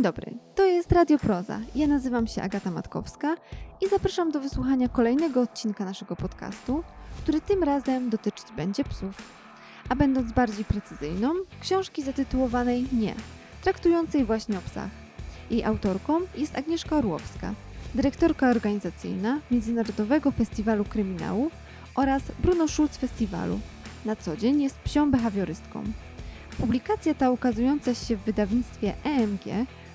Dzień dobry, to jest Radio Proza. Ja nazywam się Agata Matkowska i zapraszam do wysłuchania kolejnego odcinka naszego podcastu, który tym razem dotyczyć będzie psów. A będąc bardziej precyzyjną, książki zatytułowanej Nie, traktującej właśnie o psach. Jej autorką jest Agnieszka Orłowska, dyrektorka organizacyjna Międzynarodowego Festiwalu Kryminału oraz Bruno Schulz Festiwalu. Na co dzień jest psią behawiorystką. Publikacja ta ukazująca się w wydawnictwie EMG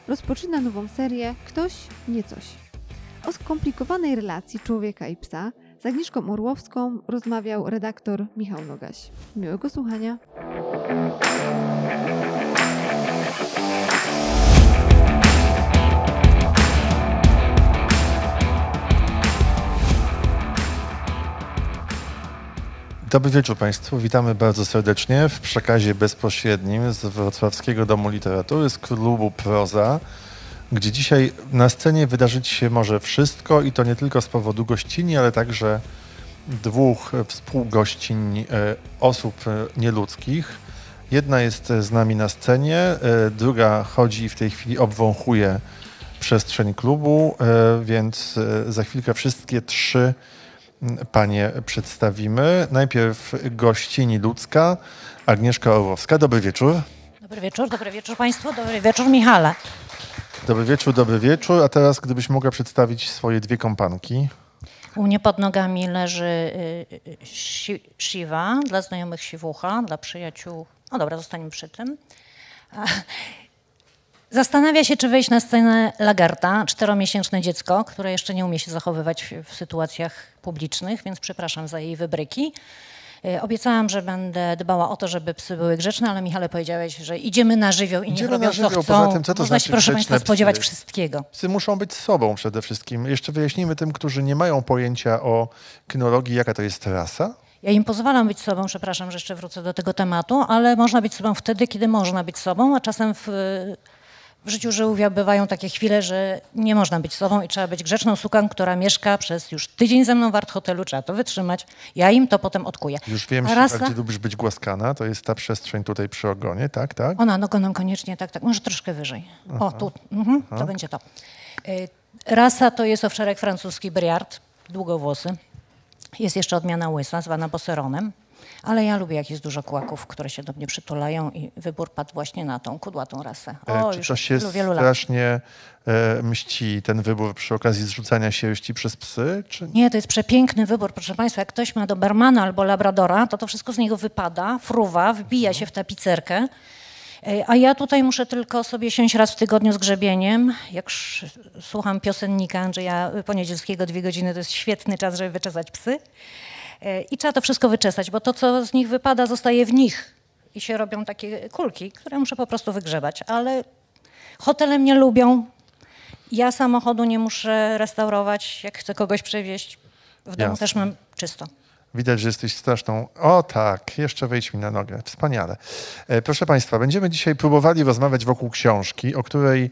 rozpoczyna nową serię Ktoś, nie coś. O skomplikowanej relacji człowieka i psa z Agnieszką Orłowską rozmawiał redaktor Michał Nogaś. Miłego słuchania. Dobry wieczór Państwu. Witamy bardzo serdecznie w przekazie bezpośrednim z Wrocławskiego Domu Literatury, z klubu Proza, gdzie dzisiaj na scenie wydarzyć się może wszystko i to nie tylko z powodu gościni, ale także dwóch współgościń e, osób e, nieludzkich. Jedna jest z nami na scenie, e, druga chodzi i w tej chwili obwąchuje przestrzeń klubu, więc za chwilkę wszystkie trzy panie przedstawimy. Najpierw gościni ludzka, Agnieszka Orłowska. Dobry wieczór. Dobry wieczór, dobry wieczór Państwu, dobry wieczór Michale. Dobry wieczór, dobry wieczór. A teraz gdybyś mogła przedstawić swoje dwie kompanki. U mnie pod nogami leży y, y, si Siwa, dla znajomych Siwucha, dla przyjaciół. No dobra, zostaniemy przy tym. Zastanawia się, czy wejść na scenę Lagarta, czteromiesięczne dziecko, które jeszcze nie umie się zachowywać w sytuacjach publicznych, więc przepraszam za jej wybryki. E, obiecałam, że będę dbała o to, żeby psy były grzeczne, ale Michale powiedziałeś, że idziemy na żywioł i idziemy nie robią na żywioł, co chcą. Poza tym, co to Można znaczy się, proszę Państwa, spodziewać psy? wszystkiego. Psy muszą być sobą przede wszystkim. Jeszcze wyjaśnijmy tym, którzy nie mają pojęcia o kynologii, jaka to jest rasa. Ja im pozwalam być sobą, przepraszam, że jeszcze wrócę do tego tematu, ale można być sobą wtedy, kiedy można być sobą, a czasem w w życiu żółwia bywają takie chwile, że nie można być sobą i trzeba być grzeczną suką, która mieszka przez już tydzień ze mną w art hotelu, trzeba to wytrzymać. Ja im to potem odkuję. Już wiem, A rasa... gdzie lubisz być głaskana, to jest ta przestrzeń tutaj przy ogonie, tak, tak? Ona nogonem koniecznie, tak, tak, może troszkę wyżej. Aha. O, tu, mhm, to będzie to. Y, rasa to jest owczarek francuski Briard, długowłosy. Jest jeszcze odmiana łysa, zwana Bosseronem. Ale ja lubię, jak jest dużo kłaków, które się do mnie przytulają i wybór padł właśnie na tą kudłatą rasę. O, Czy to się wielu strasznie e, mści, ten wybór przy okazji zrzucania sierści przez psy? Czy... Nie, to jest przepiękny wybór, proszę Państwa. Jak ktoś ma Dobermana albo Labradora, to to wszystko z niego wypada, fruwa, wbija się w tapicerkę. E, a ja tutaj muszę tylko sobie siąść raz w tygodniu z grzebieniem. Jak słucham piosennika Andrzeja Poniedzielskiego, dwie godziny to jest świetny czas, żeby wyczesać psy. E, I trzeba to wszystko wyczesać, bo to, co z nich wypada, zostaje w nich. I się robią takie kulki, które muszę po prostu wygrzebać. Ale hotele mnie lubią. Ja samochodu nie muszę restaurować, jak chcę kogoś przewieźć. W domu Jasne. też mam czysto. Widać, że jesteś straszną. O tak, jeszcze wejdź mi na nogę. Wspaniale. E, proszę Państwa, będziemy dzisiaj próbowali rozmawiać wokół książki, o której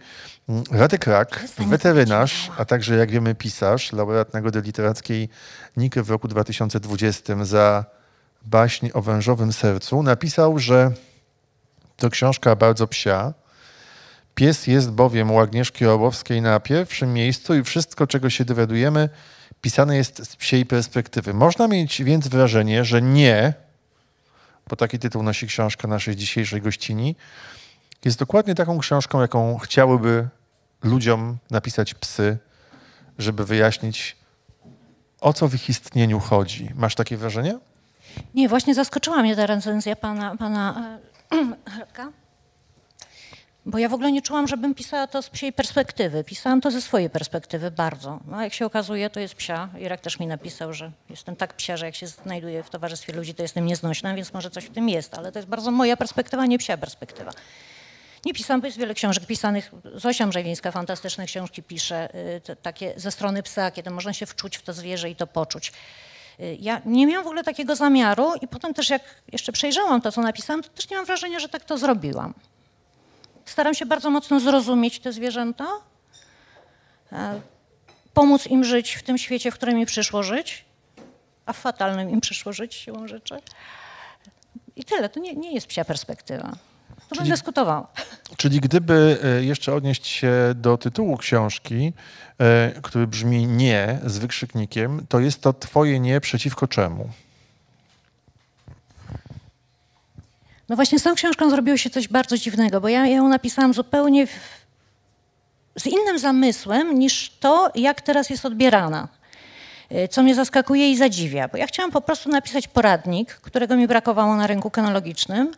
mm, Radek Rak, weterynarz, a także jak wiemy pisarz, laureat Nagrody Literackiej Niky w roku 2020 za baśń o wężowym sercu, napisał, że to książka bardzo psia. Pies jest bowiem u Agnieszki Orłowskiej na pierwszym miejscu i wszystko, czego się dowiadujemy, pisane jest z psiej perspektywy. Można mieć więc wrażenie, że nie, bo taki tytuł nosi książka naszej dzisiejszej gościni, jest dokładnie taką książką, jaką chciałyby ludziom napisać psy, żeby wyjaśnić, o co w ich istnieniu chodzi. Masz takie wrażenie? Nie, właśnie zaskoczyła mnie ta recenzja pana, pana e, bo ja w ogóle nie czułam, żebym pisała to z psiej perspektywy. Pisałam to ze swojej perspektywy bardzo. No, jak się okazuje, to jest psia. Irek też mi napisał, że jestem tak psia, że jak się znajduję w towarzystwie ludzi, to jestem nieznośna, więc może coś w tym jest. Ale to jest bardzo moja perspektywa, nie psia perspektywa. Nie pisałam, bo jest wiele książek pisanych. Zosia Mrzewińska fantastyczne książki pisze, y, takie ze strony psa, kiedy można się wczuć w to zwierzę i to poczuć. Y, ja nie miałam w ogóle takiego zamiaru i potem też jak jeszcze przejrzałam to, co napisałam, to też nie mam wrażenia, że tak to zrobiłam. Staram się bardzo mocno zrozumieć te zwierzęta, e, pomóc im żyć w tym świecie, w którym mi przyszło żyć, a w fatalnym im przyszło żyć siłą rzeczy. I tyle, to nie, nie jest psia perspektywa. To bym dyskutowała. Czyli gdyby e, jeszcze odnieść się do tytułu książki, e, który brzmi nie z wykrzyknikiem, to jest to twoje nie przeciwko czemu? No właśnie z tą książką zrobiło się coś bardzo dziwnego, bo ja ją napisałam zupełnie w, z innym zamysłem niż to, jak teraz jest odbierana. Y, Co mnie zaskakuje i zadziwia, bo ja chciałam po prostu napisać poradnik, którego mi brakowało na rynku kenologicznym,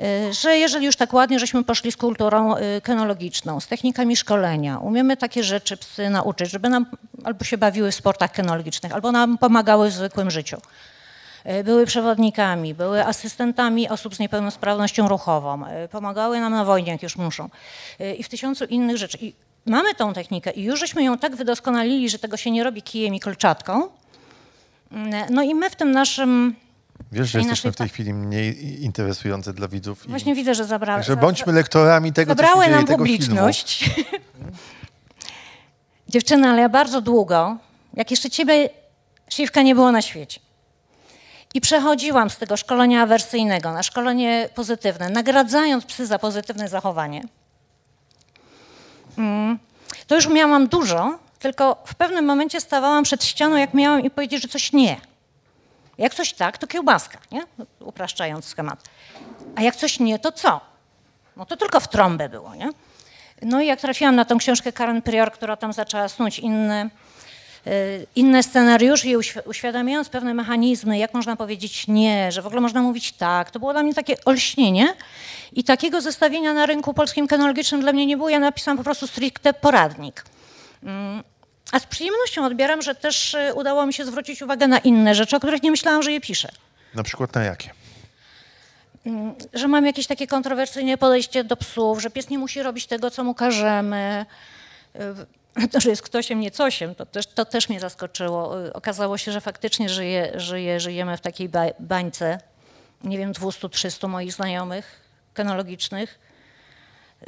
y, że jeżeli już tak ładnie, żeśmy poszli z kulturą y, kenologiczną, z technikami szkolenia, umiemy takie rzeczy psy nauczyć, żeby nam albo się bawiły w sportach kenologicznych, albo nam pomagały w zwykłym życiu były przewodnikami, były asystentami osób z niepełnosprawnością ruchową, e, pomagały nam na wojnie, jak już muszą e, i w tysiącu innych rzeczy. I mamy tą technikę i już żeśmy ją tak wydoskonalili, że tego się nie robi kijem i kolczatką. Mm, No i my w tym naszym, Wiesz, że I jesteśmy w tej chwili mniej interesujące dla widzów. i- właśnie widzę, że zabrałem. Także bądźmy lektorami tego, co się dzieje, nam publiczność. Dziewczyny, ale ja bardzo długo, jak jeszcze ciebie, Siwka, nie było na świecie. I przechodziłam z tego szkolenia awersyjnego na szkolenie pozytywne, nagradzając psy za pozytywne zachowanie. Mm. To już miałam dużo, tylko w pewnym momencie stawałam przed ścianą, jak miałam i powiedzieć, że coś nie. Jak coś tak, to kiełbaska, nie? upraszczając schemat. A jak coś nie, to co? No to tylko w trąbę było, nie? No i jak trafiłam na tą książkę Karen Prior, która tam zaczęła snuć inne, inne scenariusze i uświ- uświadamiając pewne mechanizmy, jak można powiedzieć nie, że w ogóle można mówić tak, to było dla mnie takie olśnienie i takiego zestawienia na rynku polskim kenologicznym dla mnie nie było. Ja napisałam po prostu stricte poradnik. Mm, A z przyjemnością odbieram, że też y, udało mi się zwrócić uwagę na inne rzeczy, o których nie myślałam, że je piszę. Na przykład na jakie? że mam jakieś takie kontrowersyjne podejście do psów, że pies nie musi robić tego, co mu każemy. To, że jest ktośem, nie cosiem, to też, to też mnie zaskoczyło. Y, Okazało się, że faktycznie żyje, żyje, żyjemy w takiej ba- bańce, nie wiem, 200-300 moich znajomych kenologicznych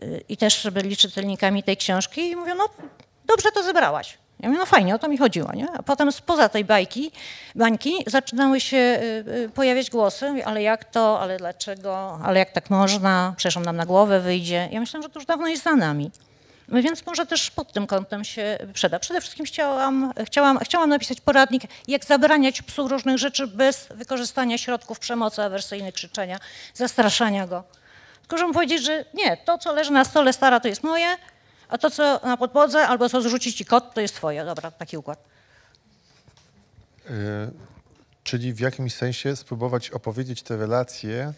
y, i też byli czytelnikami tej książki i mówią, no dobrze to zebrałaś. Ja mówię, no fajnie, o to mi chodziło, nie? A potem spoza tej bajki, bańki zaczynały się y, pojawiać głosy, ale jak to, ale dlaczego, ale jak tak można, przecież nam na głowę wyjdzie. Ja myślałam, że to już dawno jest za nami. No Więc może też pod tym kątem się przyda. Przede wszystkim chciałam, chciałam, chciałam napisać poradnik, jak zabraniać psu różnych rzeczy bez wykorzystania środków przemocy awersyjnej, krzyczenia, zastraszania go. Tylko żeby powiedzieć, że nie, to co leży na stole stara to jest moje, a to co na podłodze albo co zrzuci ci kot to jest twoje. Dobra, taki układ. Y, czyli w jakimś sensie spróbować opowiedzieć te relacje,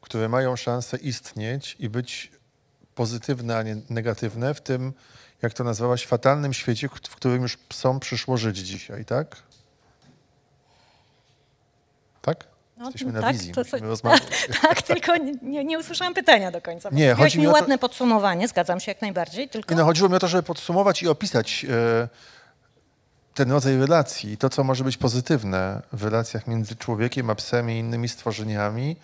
które mają szansę istnieć i być pozytywne, a nie negatywne w tym, jak to nazwałaś, fatalnym świecie, w którym już psom przyszło żyć dzisiaj, tak? Tak? No, Jesteśmy na tak, wizji, to- to- rozmawiać. tak, tylko nie, nie, usłyszałam pytania do końca. Nie, chodzi mi o to- ładne podsumowanie, zgadzam się jak najbardziej, tylko... Nie, no, chodziło mi o to, żeby podsumować i opisać e, ten rodzaj relacji i to, co może być pozytywne w relacjach między człowiekiem a psem i innymi stworzeniami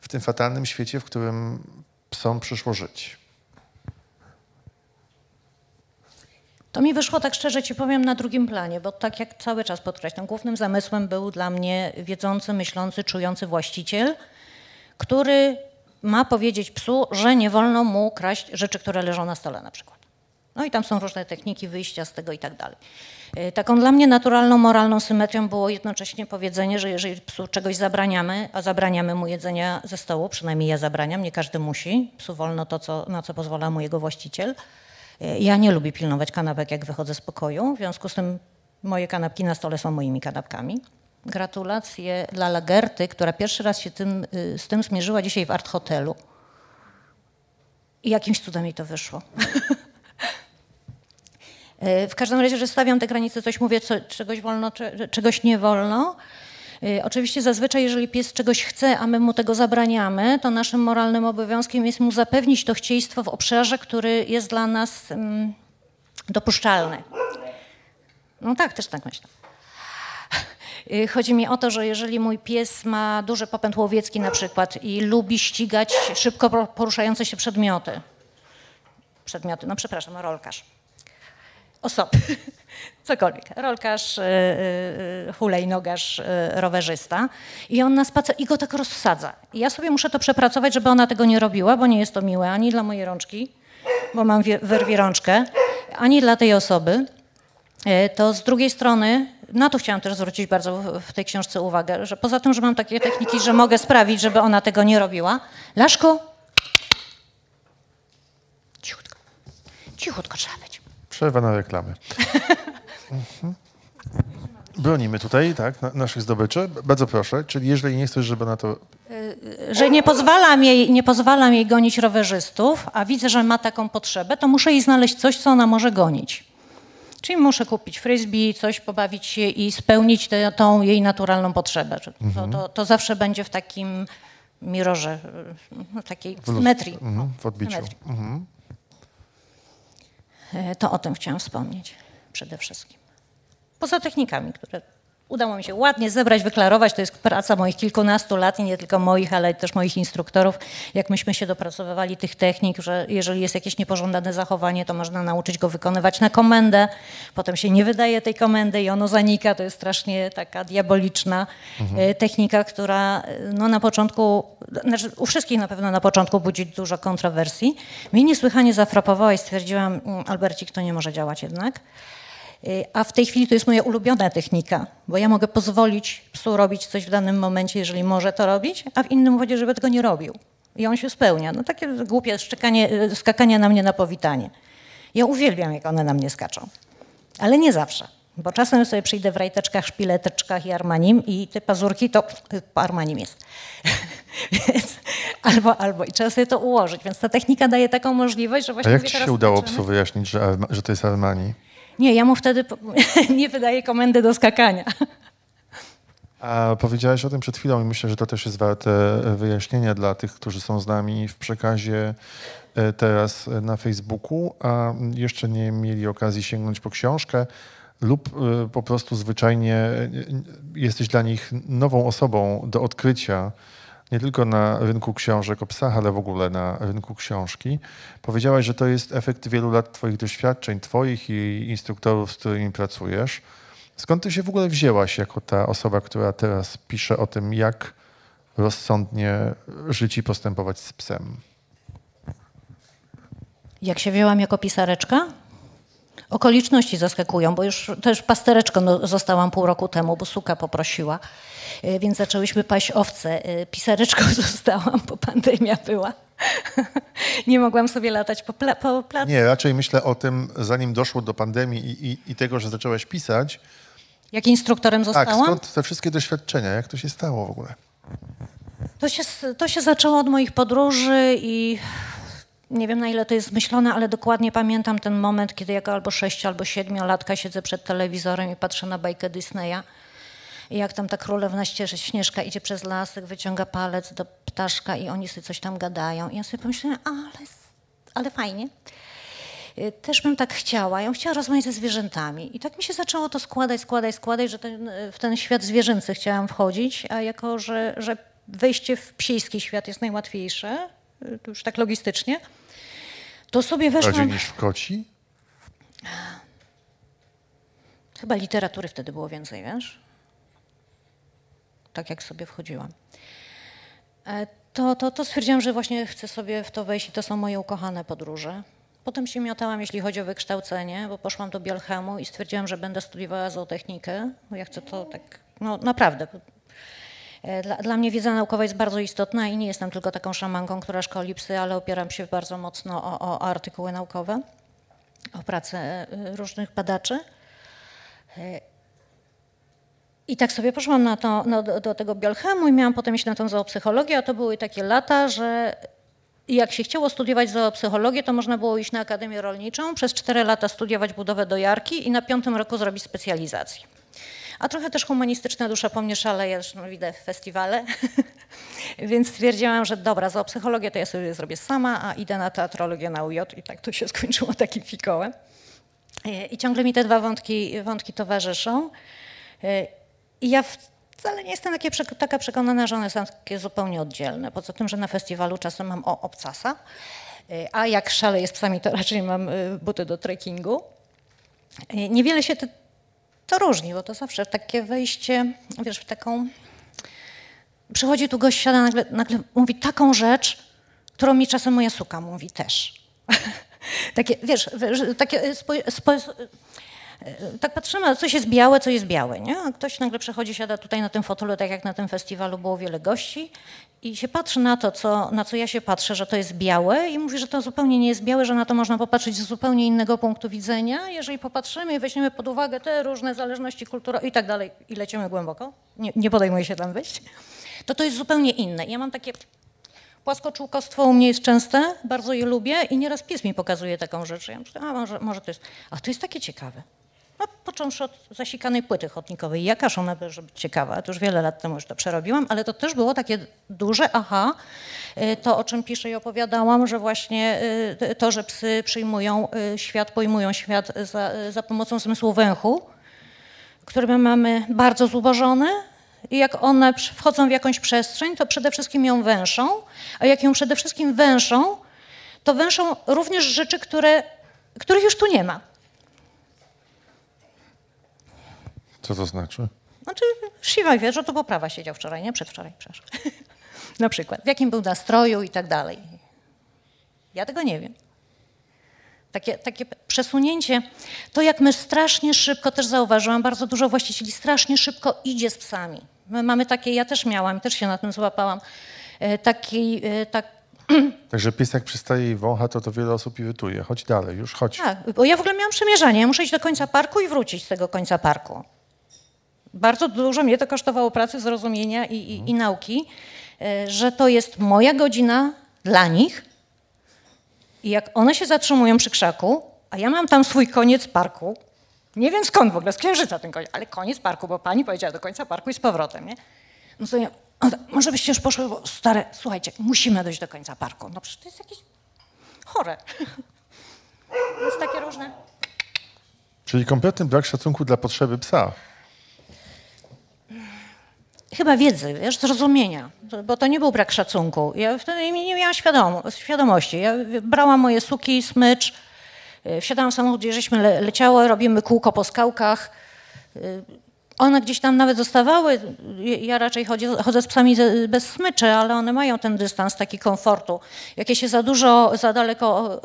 w tym fatalnym świecie, w którym psom przyszło żyć. To mi wyszło tak szczerze ci powiem na drugim planie, bo tak jak cały czas podkreślam, głównym zamysłem był dla mnie wiedzący, myślący, czujący właściciel, który ma powiedzieć psu, że nie wolno mu kraść rzeczy, które leżą na stole na przykład. No i tam są różne techniki wyjścia z tego i tak dalej. Y, Taką dla mnie naturalną, moralną symetrią było jednocześnie powiedzenie, że jeżeli psu czegoś zabraniamy, a zabraniamy mu jedzenia ze stołu, przynajmniej ja zabraniam, nie każdy musi, psu wolno to, co, na co pozwala mu jego właściciel. Ja nie lubię pilnować kanapek, jak wychodzę z pokoju, w związku z tym moje kanapki na stole są moimi kanapkami. Gratulacje dla Lagerty, która pierwszy raz się tym, y, z tym zmierzyła dzisiaj w Art Hotelu. I jakimś cudem jej to wyszło. Y, W każdym razie, że stawiam te granice, coś mówię, co, czegoś wolno, cze- czegoś nie wolno. Y, Oczywiście zazwyczaj, jeżeli pies czegoś chce, a my mu tego zabraniamy, to naszym moralnym obowiązkiem jest mu zapewnić to chcieństwo w obszarze, który jest dla nas mm, dopuszczalny. No tak, też tak myślę. Y, Chodzi mi o to, że jeżeli mój pies ma duży popęd łowiecki na przykład i lubi ścigać szybko por- poruszające się przedmioty, przedmioty, no przepraszam, rolkarz, osoby. Cokolwiek. Rolkarz, y, y, y, rowerzysta. I on na spacer i go tak rozsadza. I ja sobie muszę to przepracować, żeby ona tego nie robiła, bo nie jest to miłe ani dla mojej rączki, bo mam wyrwie rączkę, ani dla tej osoby. To z drugiej strony, na to chciałam też zwrócić bardzo w tej książce uwagę, że poza tym, że mam takie techniki, że mogę sprawić, żeby ona tego nie robiła, Laszko, cichutko, cichutko trzeba być. Przerwa na reklamy. Mhm. Bronimy tutaj, tak, na, naszych zdobyczy. Bardzo proszę, czyli jeżeli nie chcesz, żeby na to... Że nie pozwalam, jej, nie pozwalam jej gonić rowerzystów, a widzę, że ma taką potrzebę, to muszę jej znaleźć coś, co ona może gonić. Czyli muszę kupić frisbee, coś pobawić się i spełnić tę tą jej naturalną potrzebę. To, to, to zawsze będzie w takim mirorze, no, takiej symetrii. Mhm, w odbiciu. symetrii. Mhm. E, To o tym chciałam wspomnieć przede wszystkim. Poza technikami, które udało mi się ładnie zebrać, wyklarować, to jest praca moich kilkunastu lat i nie tylko moich, ale też moich instruktorów, jak myśmy się dopracowywali tych technik, że jeżeli jest jakieś niepożądane zachowanie, to można nauczyć go wykonywać na komendę, potem się nie wydaje tej komendy i ono zanika, to jest strasznie taka diaboliczna e, technika, która e, no, na początku, znaczy u wszystkich na pewno na początku budzi dużo kontrowersji. Mnie niesłychanie zafrapowała i stwierdziłam, "Mm, Albercik, to nie może działać jednak. Y, A w tej chwili to jest moja ulubiona technika, bo ja mogę pozwolić psu robić coś w danym momencie, jeżeli może to robić, a w innym momencie, żeby tego nie robił. I on się spełnia. No takie głupie szczekanie, y, skakanie na mnie na powitanie. Ja uwielbiam, jak one na mnie skaczą. Ale nie zawsze. Bo czasem sobie przyjdę w rajteczkach, szpileteczkach i armanim i te pazurki to y, po armanim jest. Więc albo, albo. I trzeba sobie to ułożyć. Więc ta technika daje taką możliwość, że A właśnie jak mówię, ci się udało psu wyjaśnić, że, że to jest Armani? Nie, ja mu wtedy nie wydaję komendy do skakania. A powiedziałeś o tym przed chwilą i myślę, że to też jest warte e, wyjaśnienia dla tych, którzy są z nami w przekazie e, teraz e, na Facebooku, a jeszcze nie mieli okazji sięgnąć po książkę lub po prostu zwyczajnie jesteś dla nich nową osobą do odkrycia, nie tylko na rynku książek o psach, ale w ogóle na rynku książki. Powiedziałaś, że to jest efekt wielu lat Twoich doświadczeń, Twoich i instruktorów, z którymi pracujesz. Skąd ty się w ogóle wzięłaś jako ta osoba, która teraz pisze o tym, jak rozsądnie żyć i postępować z psem? Jak się wzięłam jako pisareczka? Okoliczności zaskakują, bo już też pastereczką no, zostałam pół roku temu, bo suka poprosiła, Y, więc zaczęłyśmy paść owce. Y, Pisareczką zostałam, bo pandemia była. Nie mogłam sobie latać po, pla- po placu. Nie, raczej myślę o tym, zanim doszło do pandemii i, i, i tego, że zaczęłaś pisać. Jak instruktorem Tak, zostałam? skąd te wszystkie doświadczenia? Jak to się stało w ogóle? To się, to się zaczęło od moich podróży i nie wiem na ile to jest zmyślone, ale dokładnie pamiętam ten moment, kiedy jako albo sześcio, albo siedmiolatka siedzę przed telewizorem i patrzę na bajkę Disneya. I jak tam ta królewna Ście- Śnieżka idzie przez lasek, wyciąga palec do ptaszka i oni sobie coś tam gadają. I ja sobie pomyślałam, ale, ale fajnie. Y, Też bym tak chciała. Ja bym chciała rozmawiać ze zwierzętami. I tak mi się zaczęło to składać, składać, składać, że ten, w ten świat zwierzęcy chciałam wchodzić, a jako, że, że wejście w psiejski świat jest najłatwiejsze, y, już tak logistycznie, to sobie Bardziej weszłam... niż w koci? Chyba literatury wtedy było więcej, wiesz? Tak jak sobie wchodziłam. E, To, to, to stwierdziłam, że właśnie chcę sobie w to wejść i to są moje ukochane podróże. Potem się miotałam, jeśli chodzi o wykształcenie, bo poszłam do Bielchemu i stwierdziłam, że będę studiowała zootechnikę, bo ja chcę to tak, no naprawdę. E, Dla, dla mnie wiedza naukowa jest bardzo istotna i nie jestem tylko taką szamanką, która szkoli psy, ale opieram się bardzo mocno o, o artykuły naukowe, o pracę e, różnych badaczy. I tak sobie poszłam na to, no, do, do tego Biolchemu i miałam potem iść na tą zoopsychologię, a to były takie lata, że jak się chciało studiować zoopsychologię, to można było iść na Akademię Rolniczą, przez cztery lata studiować budowę dojarki i na piątym roku zrobić specjalizację. A trochę też humanistyczna dusza po mnie szaleje, zresztą widzę w festiwale. Więc stwierdziłam, że dobra, zoopsychologię to ja sobie zrobię sama, a idę na teatrologię na UJ i tak to się skończyło takim fikołem. E, I ciągle mi te dwa wątki, wątki towarzyszą. E, I ja wcale nie jestem takie, taka przekonana, że one są takie zupełnie oddzielne. Poza tym, że na festiwalu czasem mam o, obcasa, e, a jak szaleję z psami, to raczej mam buty do trekkingu. Niewiele się to, to różni, bo to zawsze takie wejście, wiesz, w taką... Przychodzi tu gość, siada, nagle, nagle mówi taką rzecz, którą mi czasem moja suka mówi też. takie, wiesz, takie y, spo, spo, tak patrzymy, coś jest białe, co jest białe, nie? A ktoś nagle przychodzi, siada tutaj na tym fotelu, tak jak na tym festiwalu było wiele gości i się patrzy na to, co, na co ja się patrzę, że to jest białe i mówi, że to zupełnie nie jest białe, że na to można popatrzeć z zupełnie innego punktu widzenia. Jeżeli popatrzymy i weźmiemy pod uwagę te różne zależności kulturowe i tak dalej i lecimy głęboko, nie, nie podejmuję się tam wejść, to to jest zupełnie inne. Ja mam takie Płaskoczółkostwo u mnie jest częste, bardzo je lubię i nieraz pies mi pokazuje taką rzecz. Ja myślę, a może, może to jest, a to jest takie ciekawe. No, począwszy od zasikanej płyty chodnikowej. Jakaż ona żeby być ciekawa? To już wiele lat temu już to przerobiłam, ale to też było takie duże aha. Y, To, o czym piszę i opowiadałam, że właśnie y, to, że psy przyjmują y, świat, pojmują świat za, za pomocą zmysłu węchu, które my mamy bardzo zubożone i jak one wchodzą w jakąś przestrzeń, to przede wszystkim ją węszą, a jak ją przede wszystkim węszą, to węszą również rzeczy, które, których już tu nie ma. Co to znaczy? Znaczy, Siwa wie, że to poprawa siedział wczoraj, nie? Przedwczoraj, przepraszam. Na przykład, w jakim był nastroju i tak dalej. Ja tego nie wiem. Takie, takie przesunięcie, to jak my strasznie szybko, też zauważyłam, bardzo dużo właścicieli strasznie szybko idzie z psami. My mamy takie, ja też miałam, też się na tym złapałam, e, taki, e, tak, Także pies jak przystaje i wącha, to to wiele osób irytuje. Chodź dalej, już chodź. Tak, bo ja w ogóle miałam przymierzanie. Ja muszę iść do końca parku i wrócić z tego końca parku. Bardzo dużo mnie to kosztowało pracy, zrozumienia i, i, i nauki, e, że to jest moja godzina dla nich i jak one się zatrzymują przy krzaku, a ja mam tam swój koniec parku, nie wiem skąd w ogóle, z Księżyca ten koniec, ale koniec parku, bo pani powiedziała do końca parku i z powrotem, nie? No to ja, może byście już poszły, bo stare, słuchajcie, musimy dojść do końca parku. No przecież to jest jakieś chore. Jest takie różne. Czyli kompletny brak szacunku dla potrzeby psa. Chyba wiedzy, wiesz, zrozumienia, bo to nie był brak szacunku. Ja wtedy nie miałam świadom- świadomości. Ja brałam moje suki, smycz, y, wsiadałam w samochód, gdzie żeśmy le- leciały, robimy kółko po skałkach. Y, One gdzieś tam nawet zostawały. Ja raczej chodzę, chodzę z psami bez smyczy, ale one mają ten dystans taki komfortu. Jak ja się za dużo, za daleko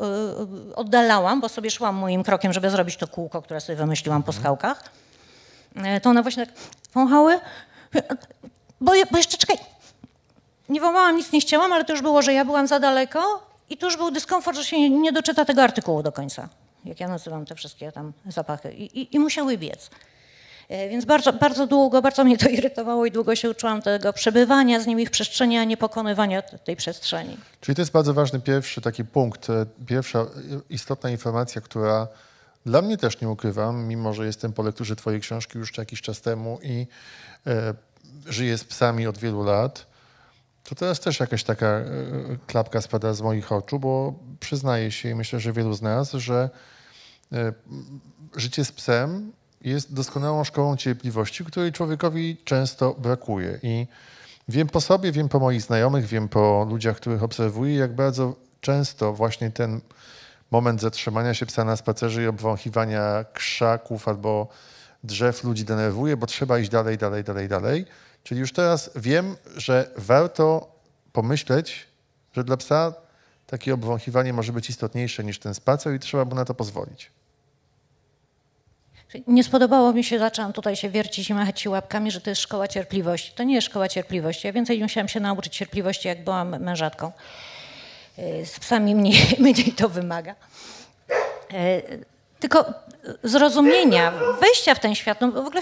y, oddalałam, bo sobie szłam moim krokiem, żeby zrobić to kółko, które sobie wymyśliłam po skałkach, y, to one właśnie tak wąchały. Bo, bo jeszcze czekaj, nie wołałam, nic nie chciałam, ale to już było, że ja byłam za daleko i tu już był dyskomfort, że się nie, nie doczyta tego artykułu do końca. Jak ja nazywam te wszystkie tam zapachy. I, i, i musiały biec. E, Więc bardzo, bardzo długo, bardzo mnie to irytowało i długo się uczyłam tego przebywania z nimi w przestrzeni, a nie pokonywania tej przestrzeni. Czyli to jest bardzo ważny pierwszy taki punkt, e, pierwsza e, istotna informacja, która dla mnie też nie ukrywam, mimo że jestem po lekturze twojej książki już jakiś czas temu i żyję z psami od wielu lat, to teraz też jakaś taka e, klapka spada z moich oczu, bo przyznaję się i myślę, że wielu z nas, że e, życie z psem jest doskonałą szkołą cierpliwości, której człowiekowi często brakuje. I wiem po sobie, wiem po moich znajomych, wiem po ludziach, których obserwuję, jak bardzo często właśnie ten moment zatrzymania się psa na spacerze i obwąchiwania krzaków albo drzew ludzi denerwuje, bo trzeba iść dalej, dalej, dalej, dalej. Czyli już teraz wiem, że warto pomyśleć, że dla psa takie obwąchiwanie może być istotniejsze niż ten spacer i trzeba mu na to pozwolić. Nie spodobało mi się, zaczęłam tutaj się wiercić i machać się łapkami, że to jest szkoła cierpliwości. To nie jest szkoła cierpliwości. Ja więcej musiałam się nauczyć cierpliwości, jak byłam mężatką. E, Z psami mniej, mniej to wymaga. Tylko zrozumienia, wejścia w ten świat, no w ogóle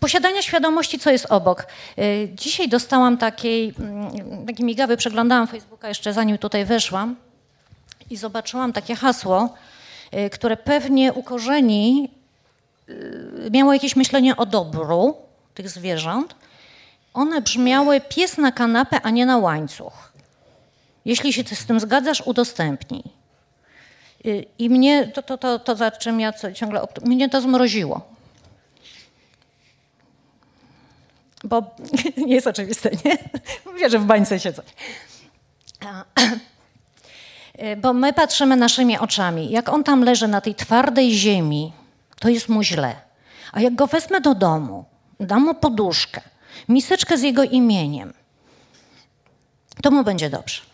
posiadania świadomości, co jest obok. E, Dzisiaj dostałam takiej, mm, taki migawy, przeglądałam Facebooka jeszcze zanim tutaj weszłam i zobaczyłam takie hasło, e, które pewnie ukorzeni miało jakieś myślenie o dobru tych zwierząt. One brzmiały pies na kanapę, a nie na łańcuch. Jeśli się z tym zgadzasz, udostępnij. I mnie to, to, to, to za czym ja ciągle, mnie to zmroziło. Bo nie jest oczywiste, nie? Mówię, że w bańce siedzę. Bo my patrzymy naszymi oczami. Jak on tam leży na tej twardej ziemi, to jest mu źle. A jak go wezmę do domu, dam mu poduszkę, miseczkę z jego imieniem, to mu będzie dobrze.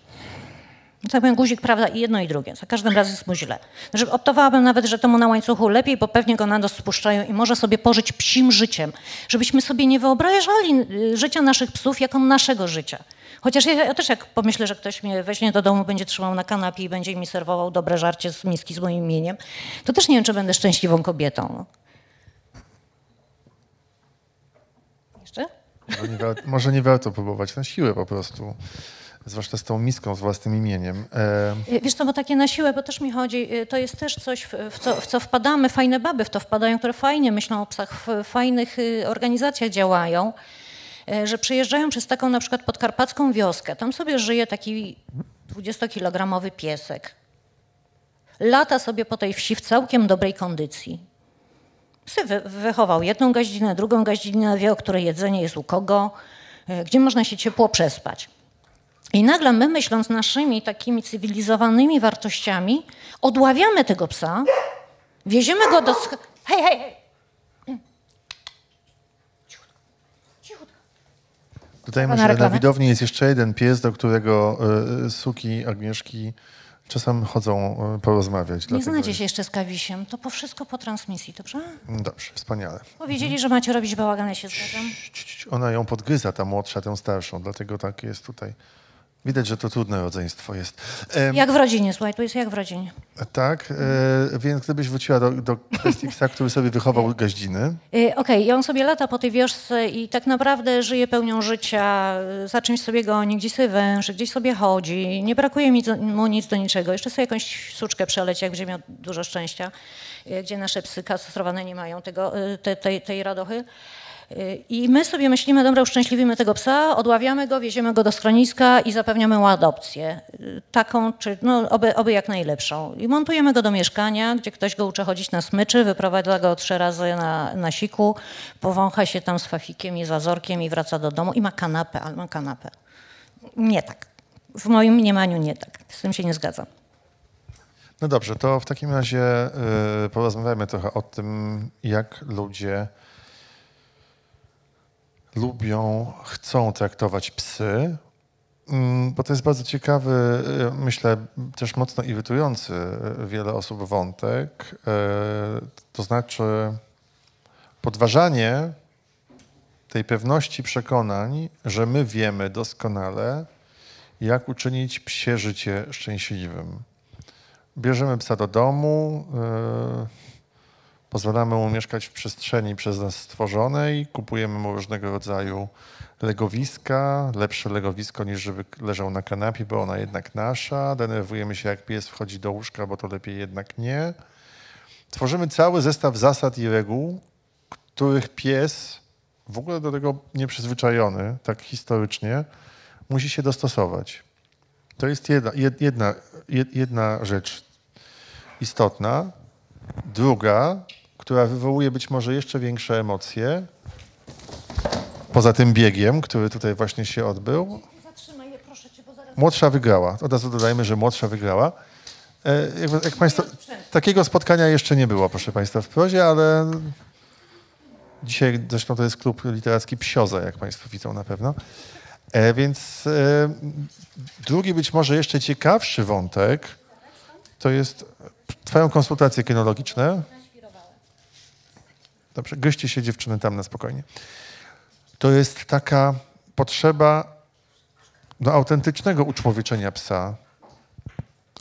Tak powiem, guzik, prawda, i jedno i drugie. Za każdym razem jest mu źle. Znaczy, optowałabym nawet, że temu na łańcuchu lepiej, bo pewnie go na nos spuszczają i może sobie pożyć psim życiem. Żebyśmy sobie nie wyobrażali y, życia naszych psów jako naszego życia. Chociaż ja, ja też jak pomyślę, że ktoś mnie weźmie do domu, będzie trzymał na kanapie i będzie mi serwował dobre żarcie z miski z moim imieniem, to też nie wiem, czy będę szczęśliwą kobietą. No. Jeszcze? Warto, może nie warto próbować na siłę po prostu. Zwłaszcza z tą miską z własnym imieniem. E, Wiesz co, bo takie na siłę, bo też mi chodzi, y, to jest też coś, w, co, w co wpadamy, fajne baby w to wpadają, które fajnie myślą o psach, w fajnych y, organizacjach działają, y, że przyjeżdżają przez taką na przykład podkarpacką wioskę, tam sobie żyje taki 20-kilogramowy piesek. Lata sobie po tej wsi w całkiem dobrej kondycji. Psy wy, wychował jedną gaździnę, drugą gaździnę, wie o której jedzenie jest u kogo, y, gdzie można się ciepło przespać. I nagle my, myśląc naszymi takimi cywilizowanymi wartościami, odławiamy tego psa, wieziemy go do... Hej, hej, hej! Dodajmy, że na widowni jest jeszcze jeden pies, do którego e, Suki, Agnieszki czasem chodzą e, porozmawiać. Nie znacie się jeszcze z Kawisiem, to po wszystko po transmisji, dobrze? Dobrze, wspaniale. Powiedzieli, że macie robić bałagan, ja się zgadzam. Ona ją podgryza, ta młodsza, tę starszą, dlatego tak jest tutaj. Widać, że to trudne rodzeństwo jest. Em, Jak w rodzinie, słuchaj, to jest jak w rodzinie. Tak, e, więc gdybyś wróciła do, do kwestii psa, który sobie wychował gaździny. Y, Okej, i on sobie lata po tej wiosce i tak naprawdę żyje pełnią życia, y, za czymś sobie goni, gdzieś sobie węży, gdzieś sobie chodzi, nie brakuje mi mu nic do niczego. Jeszcze sobie jakąś suczkę przeleci, jak będzie miał dużo szczęścia, y, gdzie nasze psy kastrowane nie mają tego, y, te, tej, tej radochy. I my sobie myślimy, dobra, uszczęśliwimy tego psa, odławiamy go, wieziemy go do schroniska i zapewniamy mu adopcję. Y, Taką, czy no, oby, oby jak najlepszą. I montujemy go do mieszkania, gdzie ktoś go uczy chodzić na smyczy, wyprowadza go trzy razy na, na siku, powącha się tam z fafikiem i zazorkiem i wraca do domu i ma kanapę, ale ma kanapę. Nie tak. W moim mniemaniu nie tak. Z tym się nie zgadzam. No dobrze, to w takim razie e, porozmawiajmy trochę o tym, jak ludzie lubią, chcą traktować psy, Mm, bo to jest bardzo ciekawy, e, myślę, też mocno irytujący e, wiele osób wątek. E, To znaczy podważanie tej pewności przekonań, że my wiemy doskonale, jak uczynić psie życie szczęśliwym. Bierzemy psa do domu, yy, pozwalamy mu mieszkać w przestrzeni przez nas stworzonej, kupujemy mu różnego rodzaju legowiska, lepsze legowisko niż żeby leżał na kanapie, bo ona jednak nasza. Denerwujemy się, jak pies wchodzi do łóżka, bo to lepiej jednak nie. Tworzymy cały zestaw zasad i reguł, których pies, w ogóle do tego nieprzyzwyczajony, tak historycznie, musi się dostosować. To jest jedna, jed- jedna, jed- jedna rzecz istotna. Druga, która wywołuje być może jeszcze większe emocje, poza tym biegiem, który tutaj właśnie się odbył. Zatrzymaj je, proszę cię, bo zaraz... Młodsza wygrała. Od razu dodajmy, że młodsza wygrała. E, jak, jak państwo, takiego spotkania jeszcze nie było, proszę Państwa, w prozie, ale dzisiaj zresztą to jest klub literacki Psioza, jak Państwo widzą na pewno. E, więc e, drugi, być może jeszcze ciekawszy wątek, to jest Twoją konsultacje kinologiczne. Dobrze, gryźcie się dziewczyny tam na spokojnie. To jest taka potrzeba do autentycznego uczłowieczenia psa,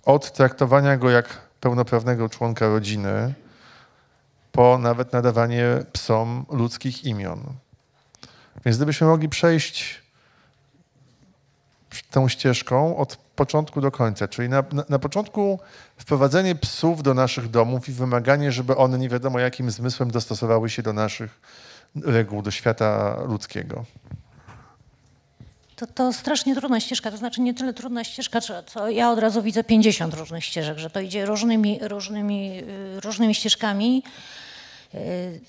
od traktowania go jak pełnoprawnego członka rodziny, po nawet nadawanie psom ludzkich imion. Więc gdybyśmy mogli przejść tą ścieżką od początku do końca, czyli na, na, na początku wprowadzenie psów do naszych domów i wymaganie, żeby one nie wiadomo jakim zmysłem dostosowały się do naszych reguł, do świata ludzkiego. To, to strasznie trudna ścieżka, to znaczy nie tyle trudna ścieżka, co- ja od razu widzę 50 różnych ścieżek, że to idzie różnymi, różnymi, y, różnymi ścieżkami. Y,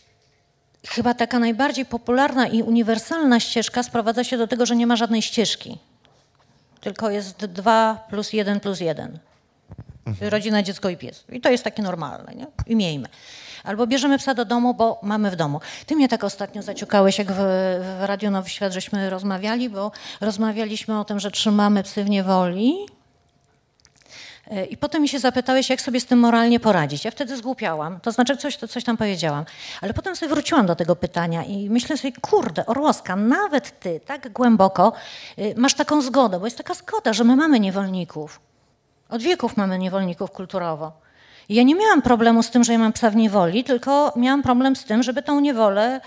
Chyba taka najbardziej popularna i uniwersalna ścieżka sprowadza się do tego, że nie ma żadnej ścieżki. Tylko jest 2 plus 1 plus 1. Rodzina, dziecko i pies. I to jest takie normalne, nie? I miejmy. Albo bierzemy psa do domu, bo mamy w domu. Ty mnie tak ostatnio zaciukałeś, jak w, w Radiu Nowy Świat żeśmy rozmawiali, bo rozmawialiśmy o tym, że trzymamy psy w niewoli. I potem mi się zapytałeś, jak sobie z tym moralnie poradzić. Ja wtedy zgłupiałam, to znaczy coś, to coś tam powiedziałam. Ale potem sobie wróciłam do tego pytania i myślę sobie, kurde, Orłowska, nawet ty tak głęboko y, masz taką zgodę, bo jest taka zgoda, że my mamy niewolników. Od wieków mamy niewolników kulturowo. I ja nie miałam problemu z tym, że ja mam psa w niewoli, tylko miałam problem z tym, żeby tą niewolę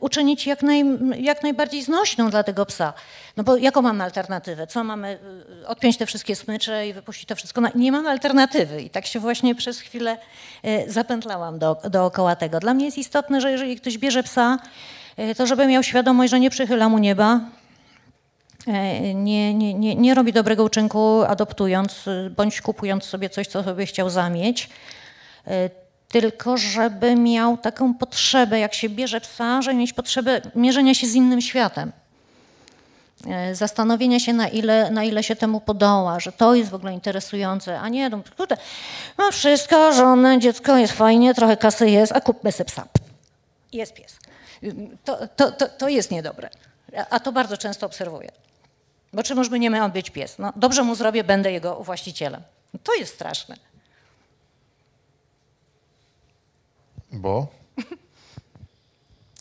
uczynić jak, naj, jak najbardziej znośną dla tego psa. No bo jaką mamy alternatywę? Co mamy? y, Odpiąć te wszystkie smycze i wypuścić to wszystko? No, nie mamy alternatywy. I tak się właśnie przez chwilę y, zapętlałam do, dookoła tego. Dla mnie jest istotne, że jeżeli ktoś bierze psa, y, to żeby miał świadomość, że nie przychyla mu nieba, nie, nie, nie, nie robi dobrego uczynku adoptując y, bądź kupując sobie coś, co sobie chciał zamieć, tylko żeby miał taką potrzebę, jak się bierze żeby mieć potrzebę mierzenia się z innym światem. E, Zastanowienia się, na ile, na ile się temu podoła, że to jest w ogóle interesujące, a nie, no, kurde, ma wszystko, żonę, dziecko, jest fajnie, trochę kasy jest, a kupmy sobie psa. Jest pies. To, to, to, to jest niedobre. A- to bardzo często obserwuję. Bo czymuż by nie miał być pies? No, dobrze mu zrobię, będę jego właścicielem. To jest straszne. Bo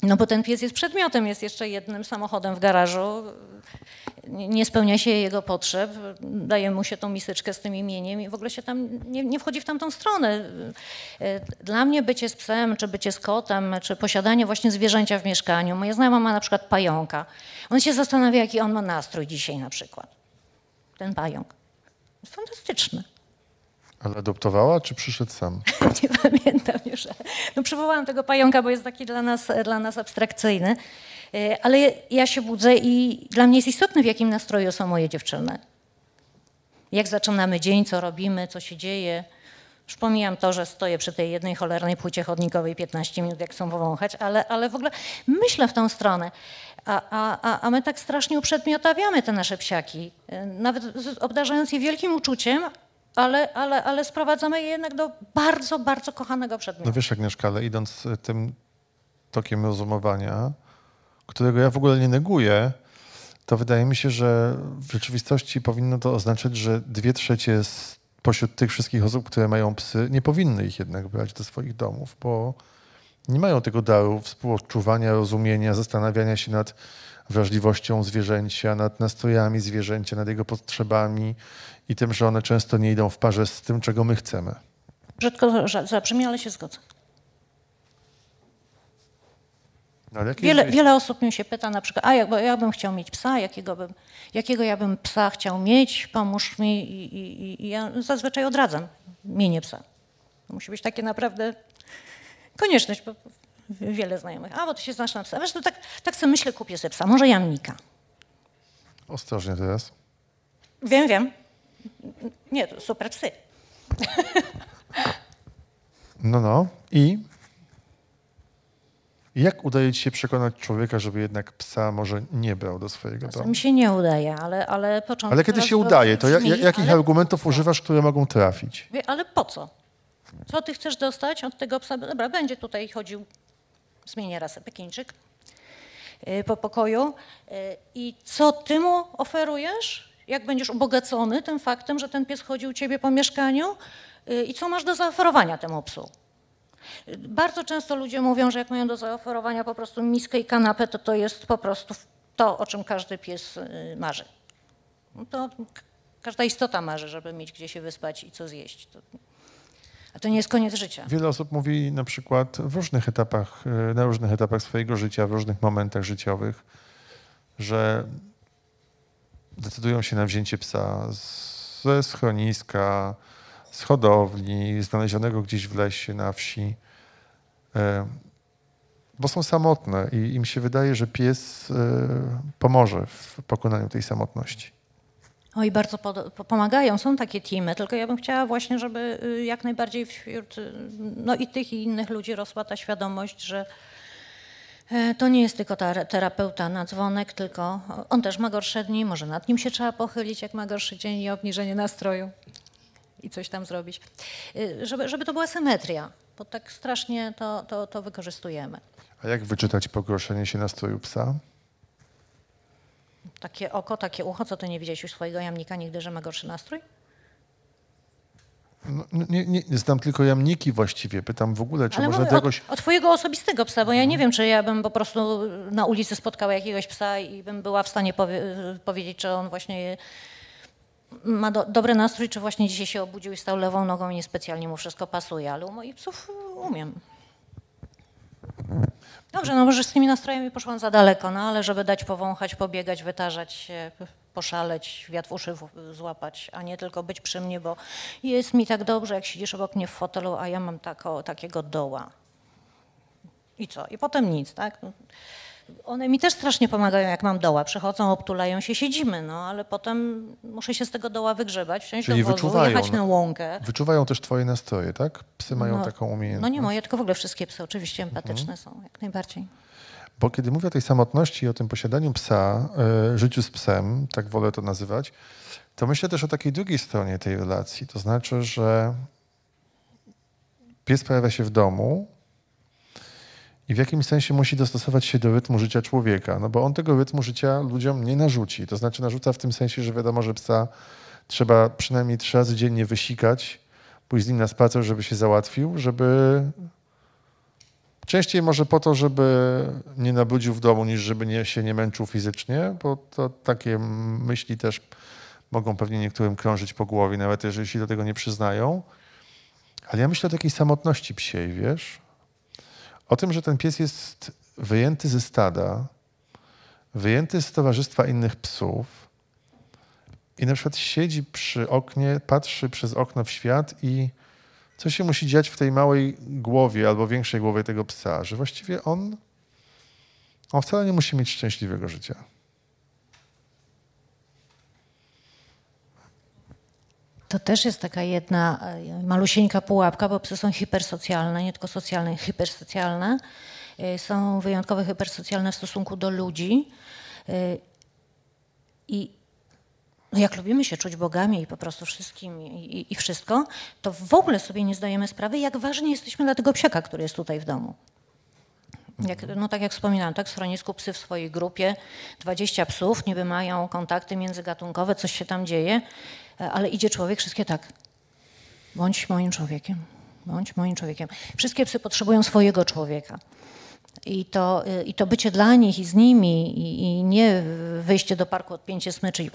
No bo ten pies jest przedmiotem, jest jeszcze jednym samochodem w garażu. Nie spełnia się jego potrzeb, daje mu się tą miseczkę z tym imieniem i w ogóle się tam nie, nie wchodzi w tamtą stronę. Dla mnie bycie z psem, czy bycie z kotem, czy posiadanie właśnie zwierzęcia w mieszkaniu. Moja znajoma ma na przykład pająka. On się zastanawia, jaki on ma nastrój dzisiaj na przykład. Ten pająk. Fantastyczny. Ale adoptowała, czy przyszedł sam? nie pamiętam już. No przywołałam tego pająka, bo jest taki dla nas, dla nas abstrakcyjny. E, Ale ja się budzę i dla mnie jest istotne, w jakim nastroju są moje dziewczyny. Jak zaczynamy dzień, co robimy, co się dzieje. Już to, że stoję przy tej jednej cholernej płycie chodnikowej 15 minut, jak chcą powąchać, ale, ale w ogóle myślę w tą stronę. A, a, a- my tak strasznie uprzedmiotawiamy te nasze psiaki, e, nawet obdarzając je wielkim uczuciem, ale, ale, ale sprowadzamy je jednak do bardzo, bardzo kochanego przedmiotu. No wiesz, Agnieszka, ale idąc e, tym tokiem rozumowania, którego ja w ogóle nie neguję, to wydaje mi się, że w rzeczywistości powinno to oznaczać, że dwie trzecie z, pośród tych wszystkich osób, które mają psy, nie powinny ich jednak brać do swoich domów, bo nie mają tego daru współodczuwania, rozumienia, zastanawiania się nad wrażliwością zwierzęcia, nad nastrojami zwierzęcia, nad jego potrzebami i tym, że one często nie idą w parze z tym, czego my chcemy. Brzydko zabrzmi, ale się zgodzę. No, Wiele, wiele osób mnie się pyta na przykład, a jak, ja bym chciał mieć psa, jakiego, bym, jakiego ja bym psa chciał mieć, pomóż mi i, i, i- i ja zazwyczaj odradzam mienie psa. To musi być takie naprawdę konieczność, bo wiele znajomych, a bo ty się znasz na psa. Wiesz, to tak, tak sobie myślę, kupię sobie psa, może jamnika. Ostrożnie teraz. Wiem, wiem. Nie, to super psy. No, no. I jak udaje ci się przekonać człowieka, żeby jednak psa może nie brał do swojego domu? mi się nie udaje, ale, ale początek Ale kiedy się udaje, to jak, jakich ale- argumentów używasz, które mogą trafić? Ale po co? Co ty chcesz dostać od tego psa? Dobra, będzie tutaj chodził, zmienię rasę, Pekińczyk, yy, po pokoju. Yy, I co ty mu oferujesz? Jak będziesz ubogacony tym faktem, że ten pies chodzi u ciebie po mieszkaniu? Yy, I co masz do zaoferowania temu psu? Bardzo często ludzie mówią, że jak mają do zaoferowania po prostu miskę i kanapę, to to jest po prostu to, o czym każdy pies marzy. No to każda istota marzy, żeby mieć gdzie się wyspać i co zjeść. To, a to nie jest koniec życia. Wiele osób mówi na przykład w różnych etapach, y, na różnych etapach swojego życia, w różnych momentach życiowych, że decydują się na wzięcie psa ze schroniska, z hodowli, znalezionego gdzieś w lesie, na wsi, e, bo są samotne i im się wydaje, że pies e, pomoże w pokonaniu tej samotności. Oj, bardzo pod, po- pomagają, są takie teamy, tylko ja bym chciała właśnie, żeby y, jak najbardziej wśród y, no i tych i innych ludzi rosła ta świadomość, że e, to nie jest tylko ta terapeuta na dzwonek, tylko on też ma gorsze dni, może nad nim się trzeba pochylić, jak ma gorszy dzień i obniżenie nastroju i coś tam zrobić. Y, Żeby, żeby to była symetria. bo tak strasznie to, to, to wykorzystujemy. A jak wyczytać pogorszenie się nastroju psa? Takie oko, takie ucho, co ty nie widziałeś u swojego jamnika nigdy, że ma gorszy nastrój? No, nie, nie, znam tylko jamniki właściwie. Pytam w ogóle, czy Ale można mówię do o, czegoś... o twojego osobistego psa, bo ja nie wiem, czy ja bym po prostu na ulicy spotkała jakiegoś psa i bym była w stanie powie, powiedzieć, czy on właśnie ma do, dobry nastrój, czy właśnie dzisiaj się obudził i stał lewą nogą i niespecjalnie mu wszystko pasuje, ale u moich psów umiem. Dobrze, no może z tymi nastrojami poszłam za daleko, no ale żeby dać powąchać, pobiegać, wytarzać się, poszaleć, wiatr uszy złapać, a nie tylko być przy mnie, bo jest mi tak dobrze, jak siedzisz obok mnie w fotelu, a ja mam tako, takiego doła. I co? I potem nic, tak? No, One mi też strasznie pomagają, jak mam doła. Przychodzą, obtulają się, siedzimy, no ale potem muszę się z tego doła wygrzebać, wsiąść Czyli do wozu, jechać no. na łąkę. Wyczuwają też twoje nastroje, tak? Psy mają No, taką umiejętność. No nie moje, tylko w ogóle wszystkie psy oczywiście empatyczne są, jak najbardziej. Bo kiedy mówię o tej samotności i o tym posiadaniu psa, y, życiu z psem, tak wolę to nazywać, to myślę też o takiej drugiej stronie tej relacji. To znaczy, że pies pojawia się w domu i w jakimś sensie musi dostosować się do rytmu życia człowieka, no bo on tego rytmu życia ludziom nie narzuci. To znaczy narzuca w tym sensie, że wiadomo, że psa trzeba przynajmniej trzy razy dziennie wysikać, pójść z nim na spacer, żeby się załatwił, żeby Częściej może po to, żeby nie nabrudził w domu, niż żeby nie, się nie męczył fizycznie, bo to takie myśli też mogą pewnie niektórym krążyć po głowie, nawet jeżeli się do tego nie przyznają. Ale ja myślę o takiej samotności psiej, wiesz? O tym, że ten pies jest wyjęty ze stada, wyjęty z towarzystwa innych psów i na przykład siedzi przy oknie, patrzy przez okno w świat i co się musi dziać w tej małej głowie albo większej głowie tego psa, że właściwie on, on wcale nie musi mieć szczęśliwego życia. To też jest taka jedna e, malusieńka pułapka, bo psy są hipersocjalne, nie tylko socjalne, hipersocjalne. E, Są wyjątkowo hipersocjalne w stosunku do ludzi. E, I jak lubimy się czuć bogami i po prostu wszystkim i, i, wszystko, to w ogóle sobie nie zdajemy sprawy, jak ważni jesteśmy dla tego psiaka, który jest tutaj w domu. Jak, no tak jak wspominałam, tak, w schronisku psy w swojej grupie, 20 psów, niby mają kontakty międzygatunkowe, coś się tam dzieje, ale idzie człowiek, wszystkie tak, bądź moim człowiekiem, bądź moim człowiekiem. Wszystkie psy potrzebują swojego człowieka. I to, y, I to bycie dla nich i z nimi, i, i nie wyjście do parku, odpięcie smyczy i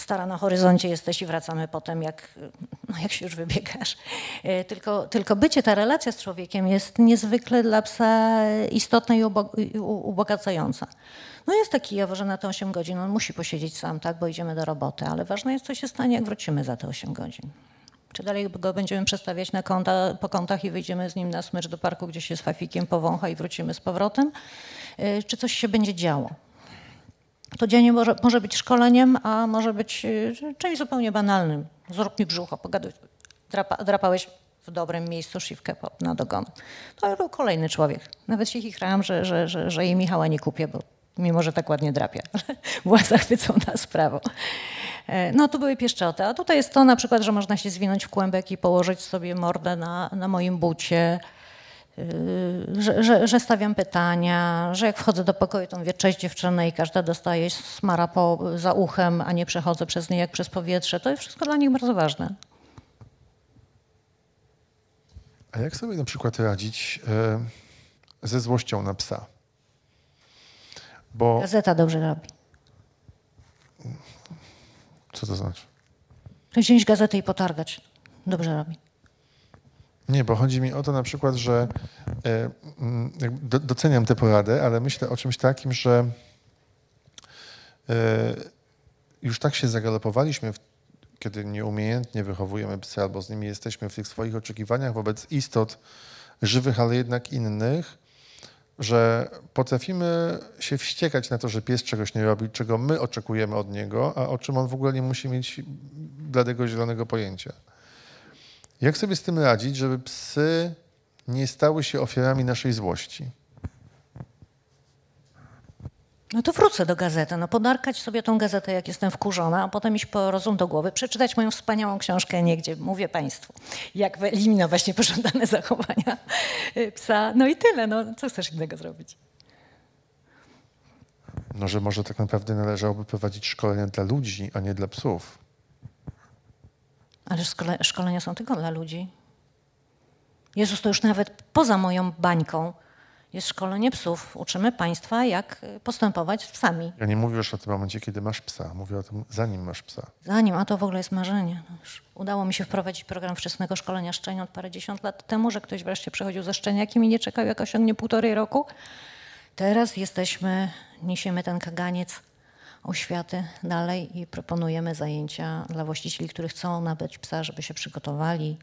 stara na horyzoncie jesteś i wracamy potem, jak, no jak się już wybiegasz. E, Tylko, tylko bycie, ta relacja z człowiekiem jest niezwykle dla psa istotna i ubogacająca. No jest taki jawo, że na te 8 godzin on musi posiedzieć sam, tak, bo idziemy do roboty, ale ważne jest, co się stanie, jak wrócimy za te 8 godzin. Czy dalej go będziemy przestawiać na kąta, po kątach i wyjdziemy z nim na smycz do parku, gdzie się z fafikiem powącha i wrócimy z powrotem? E, Czy coś się będzie działo? To dzień może, może być szkoleniem, a może być y, czymś zupełnie banalnym. Zrób mi brzucho, pogaduj. Drapa, drapałeś w dobrym miejscu szywkę na dogon. To był kolejny człowiek. Nawet się chichrałam, że, że, że, że jej Michała nie kupię, bo mimo, że tak ładnie drapie. ale Była zachwycona sprawą. E, No tu były pieszczoty, a tutaj jest to na przykład, że można się zwinąć w kłębek i położyć sobie mordę na, na moim bucie, że, że, że stawiam pytania, że jak wchodzę do pokoju, to mówię cześć dziewczyny i każda dostaje smara po, za uchem, a nie przechodzę przez nie jak przez powietrze. To jest wszystko dla nich bardzo ważne. A jak sobie na przykład radzić e, ze złością na psa? Bo Gazeta dobrze robi. co to znaczy? Wziąć gazetę i potargać. Dobrze robi. Nie, bo chodzi mi o to na przykład, że e, mm, doceniam tę poradę, ale myślę o czymś takim, że e, już tak się zagalopowaliśmy, kiedy nieumiejętnie wychowujemy psy albo z nimi jesteśmy w tych swoich oczekiwaniach wobec istot żywych, ale jednak innych, że potrafimy się wściekać na to, że pies czegoś nie robi, czego my oczekujemy od niego, a o czym on w ogóle nie musi mieć bladego zielonego pojęcia. Jak sobie z tym radzić, żeby psy nie stały się ofiarami naszej złości? No to wrócę do gazety, no podarkać sobie tą gazetę, jak jestem wkurzona, a potem iść po rozum do głowy, przeczytać moją wspaniałą książkę Nie, gdzie mówię Państwu, jak wyeliminować niepożądane zachowania y, psa. No i tyle, no co chcesz innego zrobić? No, że może tak naprawdę należałoby prowadzić szkolenia dla ludzi, a nie dla psów. Ale szkole, szkolenia są tylko dla ludzi. Jezus, to już nawet poza moją bańką jest szkolenie psów. Uczymy Państwa, jak postępować z psami. Ja nie mówię już o tym momencie, kiedy masz psa. Mówię o tym, zanim masz psa. Zanim, a to w ogóle jest marzenie. No udało mi się wprowadzić program wczesnego szkolenia szczeniąt parędziesiąt lat temu, że ktoś wreszcie przychodził ze szczeniakiem i nie czekał, jak osiągnie półtorej roku. Teraz jesteśmy, niesiemy ten kaganiec oświaty dalej i proponujemy zajęcia dla właścicieli, którzy chcą nabyć psa, żeby się przygotowali.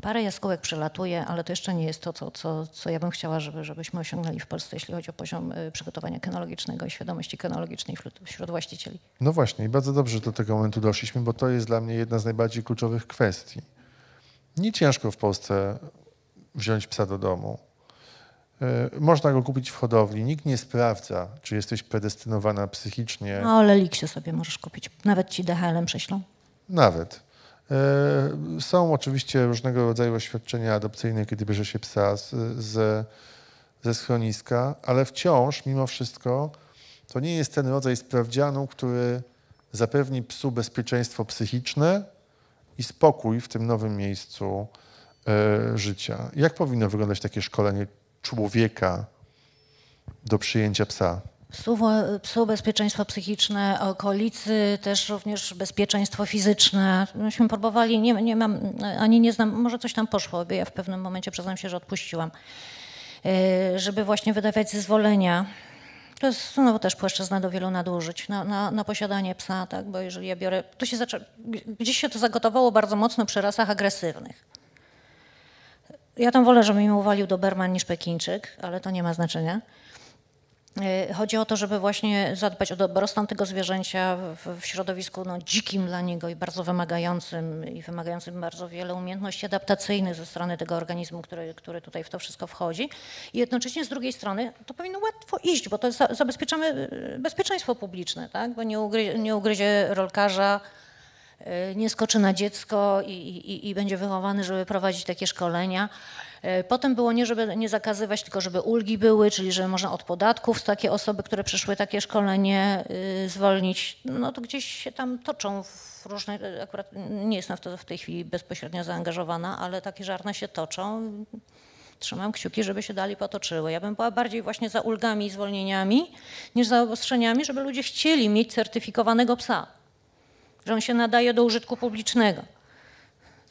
Parę jaskółek przelatuje, ale to jeszcze nie jest to, co, co, co ja bym chciała, żeby, żebyśmy osiągnęli w Polsce, jeśli chodzi o poziom y, przygotowania kenologicznego i świadomości kenologicznej wśród, wśród właścicieli. No właśnie, i bardzo dobrze, że do tego momentu doszliśmy, bo to jest dla mnie jedna z najbardziej kluczowych kwestii. Nie ciężko w Polsce wziąć psa do domu. E, Można go kupić w hodowli. Nikt nie sprawdza, czy jesteś predestynowana psychicznie. No, ale Liksie sobie możesz kupić. Nawet ci DHL-em prześlą. Nawet. E, Są oczywiście różnego rodzaju oświadczenia adopcyjne, kiedy bierze się psa z, z, ze schroniska, ale wciąż, mimo wszystko, to nie jest ten rodzaj sprawdzianu, który zapewni psu bezpieczeństwo psychiczne i spokój w tym nowym miejscu e, życia. Jak powinno wyglądać takie szkolenie człowieka do przyjęcia psa? Psu, psu bezpieczeństwo psychiczne, okolicy też również bezpieczeństwo fizyczne. Myśmy próbowali, nie, nie mam, ani nie znam, może coś tam poszło, bo ja w pewnym momencie przyznam się, że odpuściłam, Yy, żeby właśnie wydawać zezwolenia. To jest znowu też płaszczyzna do wielu nadużyć na, na, na posiadanie psa, tak? bo jeżeli ja biorę, to się zaczę, gdzieś się to zagotowało bardzo mocno przy rasach agresywnych. Ja tam wolę, żeby mi uwalił Doberman niż Pekińczyk, ale to nie ma znaczenia. E, Chodzi o to, żeby właśnie zadbać o dobrostan tego zwierzęcia w, w środowisku no, dzikim dla niego i bardzo wymagającym i wymagającym bardzo wiele umiejętności adaptacyjnych ze strony tego organizmu, który, który tutaj w to wszystko wchodzi. I jednocześnie z drugiej strony to powinno łatwo iść, bo to za- zabezpieczamy e, bezpieczeństwo publiczne, tak? bo nie, ugry, nie ugryzie rolkarza, nie skoczy na dziecko i, i, i będzie wychowany, żeby prowadzić takie szkolenia. E, Potem było nie, żeby nie zakazywać, tylko żeby ulgi były, czyli że można od podatków takie osoby, które przyszły takie szkolenie y, zwolnić. No to gdzieś się tam toczą w różne, akurat nie jestem w to w tej chwili bezpośrednio zaangażowana, ale takie żarne się toczą. Trzymam kciuki, żeby się dalej potoczyły. Ja bym była bardziej właśnie za ulgami i zwolnieniami niż za obostrzeniami, żeby ludzie chcieli mieć certyfikowanego psa że on się nadaje do użytku publicznego.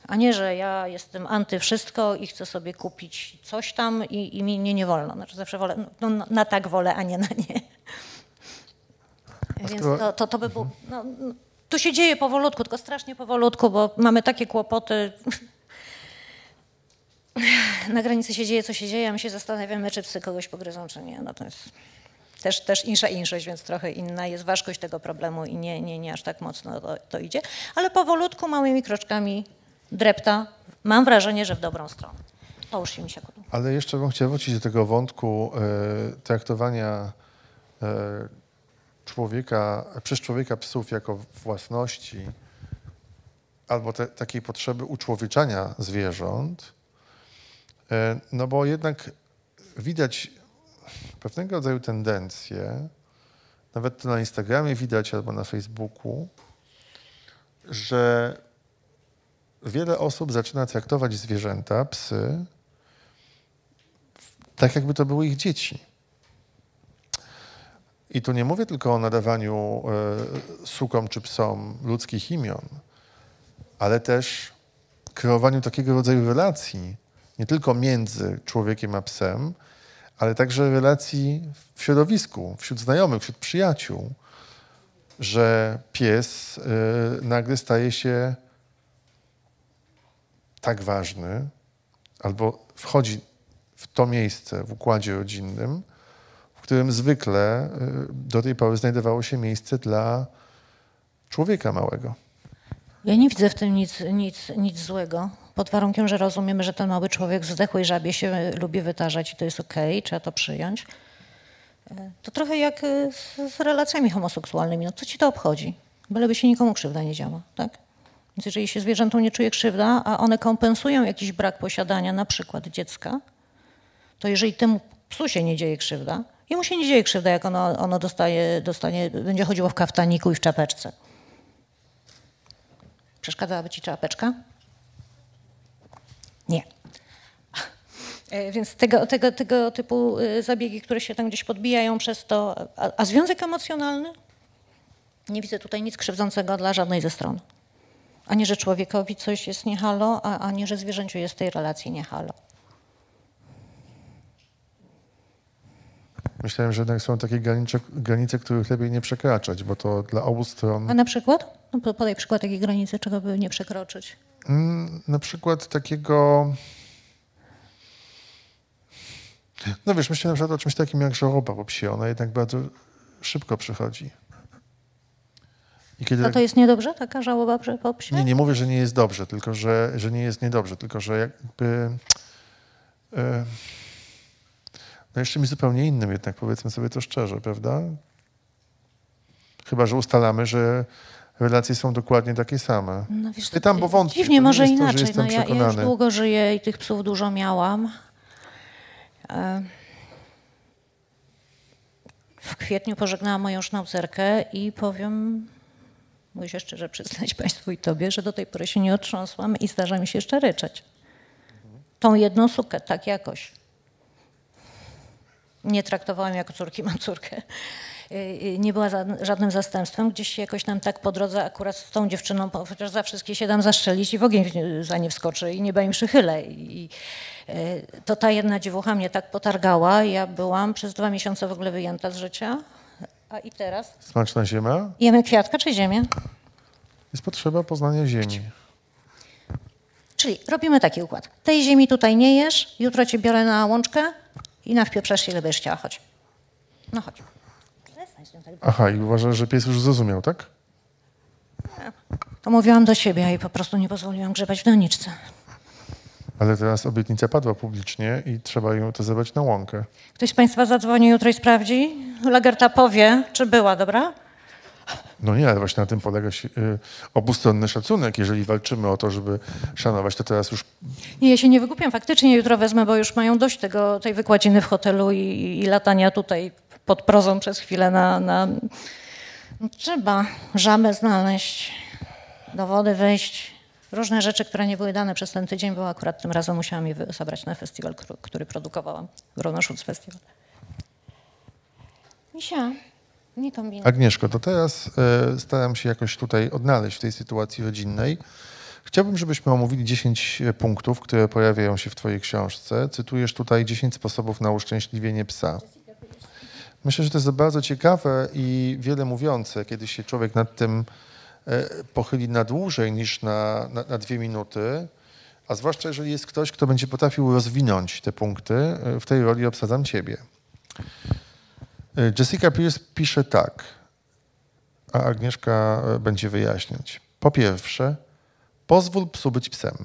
A nie, że ja jestem anty wszystko i chcę sobie kupić coś tam i, i mi nie, nie wolno. Znaczy zawsze wolę, no, na, na tak wolę, a nie na nie. Więc to, to, to by było, no, no, to się dzieje powolutku, tylko strasznie powolutku, bo mamy takie kłopoty. Na granicy się dzieje, co się dzieje, a my się zastanawiamy, czy psy kogoś pogryzą, czy nie. No to jest też, też insza inszość, więc trochę inna jest ważkość tego problemu i nie, nie, nie aż tak mocno to, to idzie. Ale powolutku, małymi kroczkami drepta. Mam wrażenie, że w dobrą stronę. Połóż się, misiaku. Ale jeszcze bym chciał wrócić do tego wątku e, traktowania e, człowieka, przez człowieka psów jako własności albo te, takiej potrzeby uczłowieczania zwierząt. E, no bo jednak widać pewnego rodzaju tendencje, nawet to na Instagramie widać albo na Facebooku, że wiele osób zaczyna traktować zwierzęta, psy, tak jakby to były ich dzieci. I tu nie mówię tylko o nadawaniu e, sukom czy psom ludzkich imion, ale też kreowaniu takiego rodzaju relacji, nie tylko między człowiekiem a psem, ale także relacji w środowisku, wśród znajomych, wśród przyjaciół, że pies e, nagle staje się tak ważny, albo wchodzi w to miejsce w układzie rodzinnym, w którym zwykle y, do tej pory znajdowało się miejsce dla człowieka małego. Ja nie widzę w tym nic, nic, nic złego. Pod warunkiem, że rozumiemy, że ten mały człowiek w zdechłej żabie się lubi wytarzać i to jest okej, trzeba to przyjąć. E, To trochę jak e, z, z relacjami homoseksualnymi. No co ci to obchodzi? Byleby się nikomu krzywda nie działa, tak? Więc jeżeli się zwierzętom nie czuje krzywda, a one kompensują jakiś brak posiadania na przykład dziecka, to jeżeli temu psu się nie dzieje krzywda, jemu się nie dzieje krzywda, jak ono, ono dostaje, dostanie, będzie chodziło w kaftaniku i w czapeczce. Przeszkadzałaby ci czapeczka? Nie. E, Więc tego, tego, tego typu y, zabiegi, które się tam gdzieś podbijają przez to. A, a związek emocjonalny? Nie widzę tutaj nic krzywdzącego dla żadnej ze stron. Ani że człowiekowi coś jest nie halo, a ani że zwierzęciu jest w tej relacji nie Myślałem, że jednak są takie granice, granice, których lepiej nie przekraczać, bo to dla obu stron. A na przykład? No, po- podaj przykład takiej granicy, czego by nie przekroczyć. Mm, na przykład takiego. No wiesz, myślę na przykład o czymś takim jak żałoba po psie. Ona jednak bardzo szybko przychodzi. I kiedy A to jest niedobrze, taka żałoba po psie? Nie, nie mówię, że nie jest dobrze, tylko że, że nie jest niedobrze, tylko że jakby. E, no jeszcze mi zupełnie innym jednak, powiedzmy sobie to szczerze, prawda? Chyba, że ustalamy, że relacje są dokładnie takie same. No wiesz, Pytam, bo wątpię. Dziwnie, może to, inaczej. no, ja, ja już długo żyję i tych psów dużo miałam. E, W kwietniu pożegnałam moją sznaucerkę i powiem, się szczerze przyznać Państwu i Tobie, że do tej pory się nie otrząsłam i zdarza mi się jeszcze ryczeć. Tą jedną sukę, tak jakoś. Nie traktowałam jako córki, mam córkę. Y, y, Nie była za- żadnym zastępstwem. Gdzieś jakoś nam tak po drodze akurat z tą dziewczyną, chociaż za wszystkie się dam zastrzelić i w ogień za nie wskoczy i nieba im przychylę. I, y, to ta jedna dziewucha mnie tak potargała. Ja byłam przez dwa miesiące w ogóle wyjęta z życia. A i teraz? Smaczna ziemia? Jemy kwiatka czy ziemię? Jest potrzeba poznania ziemi. Czyli robimy taki układ. Tej ziemi tutaj nie jesz, jutro cię biorę na łączkę i nawpieprzasz się, ile będziesz chciała. Chodź. No chodź. Aha, i uważasz, że pies już zrozumiał, tak? To mówiłam do siebie i po prostu nie pozwoliłam grzebać w doniczce. Ale teraz obietnica padła publicznie i trzeba ją to zebrać na łąkę. Ktoś z Państwa zadzwoni jutro i sprawdzi? Lagerta powie, czy była, dobra? No nie, ale właśnie na tym polega się, y, obustronny szacunek. Jeżeli walczymy o to, żeby szanować, to teraz już Nie, ja się nie wykupiam. Faktycznie jutro wezmę, bo już mają dość tego, tej wykładziny w hotelu i, i latania tutaj pod prozą przez chwilę na... na... No, trzeba żabę znaleźć, do wody wejść. Różne rzeczy, które nie były dane przez ten tydzień, bo akurat tym razem musiałam je zabrać na festiwal, który, produkowałam. Gronoszutz Festiwal. Misia, nie kombinuj. Agnieszko, to teraz e, staram się jakoś tutaj odnaleźć w tej sytuacji rodzinnej. Chciałbym, żebyśmy omówili 10 punktów, które pojawiają się w Twojej książce. Cytujesz tutaj 10 sposobów na uszczęśliwienie psa. Myślę, że to jest bardzo ciekawe i wiele mówiące, kiedy się człowiek nad tym e, pochyli na dłużej niż na, na, na dwie minuty. A zwłaszcza jeżeli jest ktoś, kto będzie potrafił rozwinąć te punkty, e, w tej roli obsadzam Ciebie. E, Jessica Pierce pisze tak, a Agnieszka e, będzie wyjaśniać. Po pierwsze, pozwól psu być psem.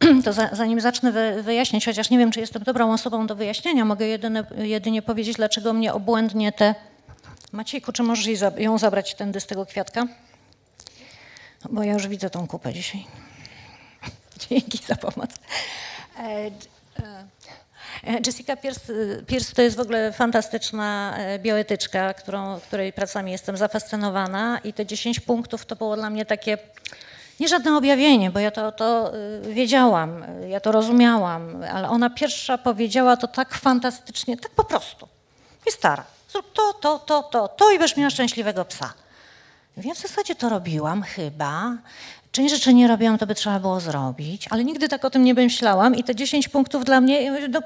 To za, zanim zacznę wy, wyjaśniać, chociaż nie wiem, czy jestem dobrą osobą do wyjaśnienia, mogę jedyne, jedynie powiedzieć, dlaczego mnie obłędnie te... Maciejku, czy możesz ją zabrać tędy z tego kwiatka? Bo ja już widzę tą kupę dzisiaj. Dzięki za pomoc. E, e, Jessica Pierce, Pierce to jest w ogóle fantastyczna e, bioetyczka, którą, której pracami jestem zafascynowana i te 10 punktów to było dla mnie takie nie żadne objawienie, bo ja to, to y, wiedziałam, y, ja to rozumiałam, ale ona pierwsza powiedziała to tak fantastycznie, tak po prostu. I stara, zrób to, to, to, to, to i będziesz miała szczęśliwego psa. Więc w zasadzie to robiłam chyba. Część rzeczy nie robiłam, to by trzeba było zrobić, ale nigdy tak o tym nie myślałam i te 10 punktów dla mnie, no,